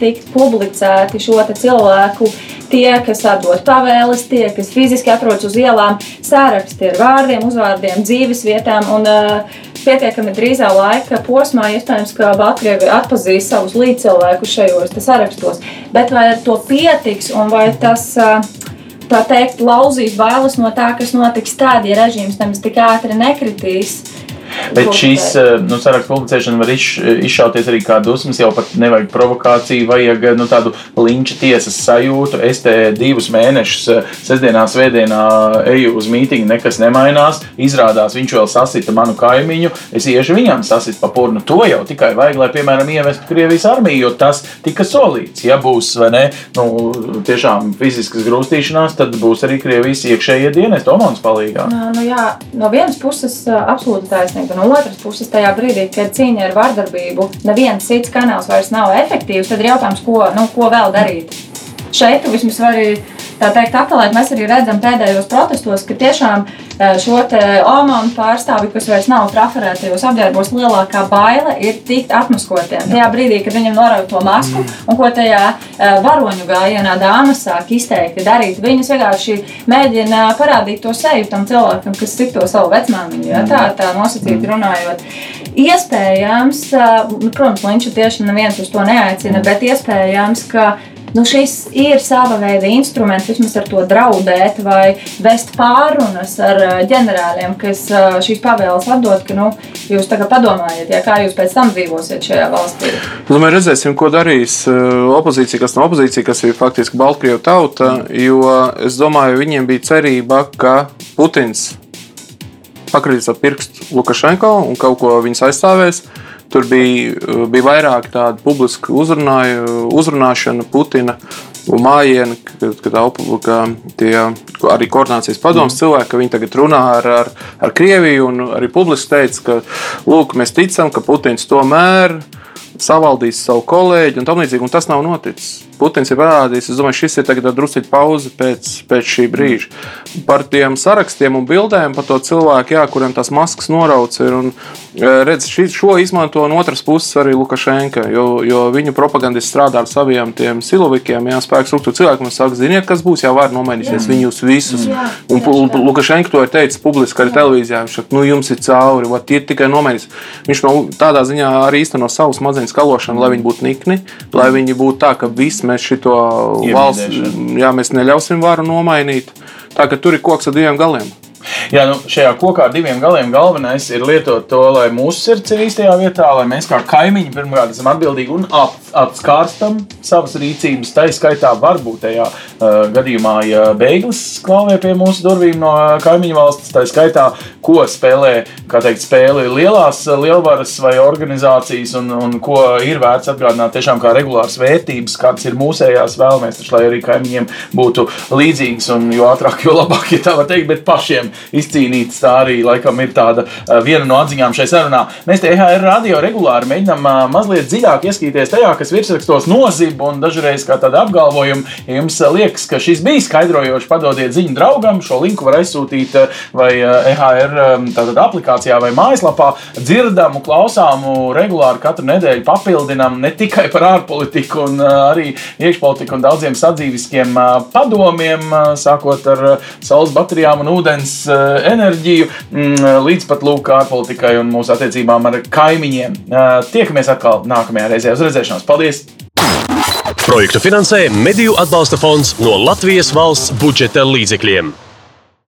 tikt publicēti šo cilvēku. Tie, kas atdod pavēles, tie, kas fiziski atrodas uz ielām, sāraksti ar vārdiem, uzvārdiem, dzīves vietām. Un, uh, pietiekami drīzā laika posmā iespējams, ka Baltkrievi atpazīs savus līdzcilvēkus šajos sarakstos. Bet vai ar to pietiks un vai tas. ā, tā teikt, lauzīs bailes no tā, kas notiks tad, ja režīms nemaz tik ātri nekritīs. Bet šīs eh, nu, sarakstu publicēšana var izš, izšauties arī kā dusmas. Jau pat nevajag provokāciju, vajag nu, tādu linča tiesas sajūtu. Es te divus mēnešus, eh, sestdienā, svētdienā eju uz mītīņu, nekas nemainās. Izrādās, viņš vēl sasita manu kaimiņu. Es iešu viņam sasit pa purnu. To jau tikai vajag, lai, piemēram, ievestu Krievijas armiju, jo tas tika solīts. Ja būs, ne, nu, tiešām fiziskas grūstīšanās, tad būs arī Krievijas iekšējie dienesti Omans palīgā. Nu, nu, jā, no vienas puses, absolūti taisnība. No otras puses, tajā brīdī, kad cīņa ar vardarbību, neviens cits kanāls vairs nav efektīvs, tad ir jautājums, ko, nu, ko vēl darīt. Šeit vismaz vari tā teikt, apelēt. Mēs arī redzam pēdējos protestos, ka tiešām šo OMON pārstāvi, kas vairs nav traferētajos apģērbos, lielākā baile ir tikt atmaskotiem. Tajā brīdī, kad viņam norauj to masku un ko tajā varoņu gājienā dāmas sāk izteikti darīt, viņas vienkārši mēģina parādīt to seju tam cilvēkam, kas tikto savu vecmāmiņu. Ja? Tā, tā nosacīti runājot. Iespējams, protams, Linča tieši neviens uz to neaicina, bet iespējams, ka nu, šis ir sava veida instruments, vismaz ar to draudēt vai vest pārunas ar ā, ģenerāļiem, kas ā, šīs pavēles atdod, ka nu, jūs tagad padomājiet, ja, kā jūs pēc tam dzīvosiet šajā valstī. Es domāju, redzēsim, ko darīs eh, opozīcija, kas nav opozīcija, kas ir faktiski Baltkrievu tauta. Jo es domāju, viņiem bija cerība, ka Putins pakritīs ar pirkstu Lukašenko un kaut ko viņas aizstāvēs. Tur bija, eh, bija vairāk tādu publisku uzrunāju, uzrunāšanu Putina un mājienu, ka, ka, tie arī koordinācijas padomus cilvēki, ka viņi tagad runā ar, ar, ar Krieviju un arī publiski teica, ka lūk, mēs ticam, ka Putins tomēr savaldīs savu kolēģi un tam līdzīgi, un tas nav noticis. Putins ir parādījis, es domāju, šis ir druskuļi pauze pēc, pēc šī brīža. Par tiem sarakstiem un bildēm par to cilvēku, jā, kuriem tās maskas norauts ir. Un, e, redz, šī, šo izmanto no otras puses arī Lukašenka, jo, jo viņu propagandisti strādā ar saviem tiem silovikiem, jā, spēku struktūru cilvēkiem, un saka, ziniet, kas būs, jā, var nomainīties viņus visus. Jā, Un tā. Lukašenka to ir teicis publiski arī televīzijā. Viņš saka, nu jums ir cauri, vai tie tikai nomainīs. Viņš no tādā ziņā arī īsteno savu smadzeņu skalošanu, lai viņi būtu nikni, lai viņi būtu tā, ka viss mēs šito valsts, jā, mēs neļausim varu nomainīt. Tā ka tur ir koks ar diviem galiem. Jā, nu, šajā kokā ar diviem galiem galvenais ir lietot to, lai mūsu sirds ir īstajā vietā, lai mēs kā kaimiņi pirmkārt esam atbildīgi un ap, atskārstam savas rīcības. Tā izskaitā varbūt tajā uh, gadījumā, ja beiglis klauvē pie mūsu durvīm no kaimiņu valsts, tā skaitā, ko spēlē, kā teikt, spēli lielās lielvaras vai organizācijas un, un ko ir vērts atgādināt tiešām kā regulāras vērtības, kādas ir mūsējās vēlamies, taču, lai arī kaimiņiem būtu līdzīgas un jo ātrāk, jo labāk, ja tā var teikt, bet pašiem izcīnītas. Tā arī laikam ir tāda viena no atziņām šai sarunā. Mēs te EHR radio regulāri mēģinām mazliet dziļāk ieskatīties tajā, kas kas virsrakstos nozib un dažreiz kā tāda apgalvojuma. Ja jums liekas, ka šis bija skaidrojoši, padodiet ziņu draugam. Šo linku var aizsūtīt vai EHR tātad, aplikācijā vai mājaslapā. Dzirdamu, klausāmu, regulāri katru nedēļu papildinām ne tikai par ārpolitiku, un arī iekšpolitiku un daudziem sadzīviskiem padomiem, sākot ar saules baterijām un ūdens enerģiju, mm, līdz pat lūk ārpolitikai un mūsu attiecībām ar kaimiņiem. Tiekamies atkal nākamajā reizē. Uz redzēšanos! Paldies! Projektu finansē Mediju atbalsta fonds no Latvijas valsts budžeta līdzekļiem.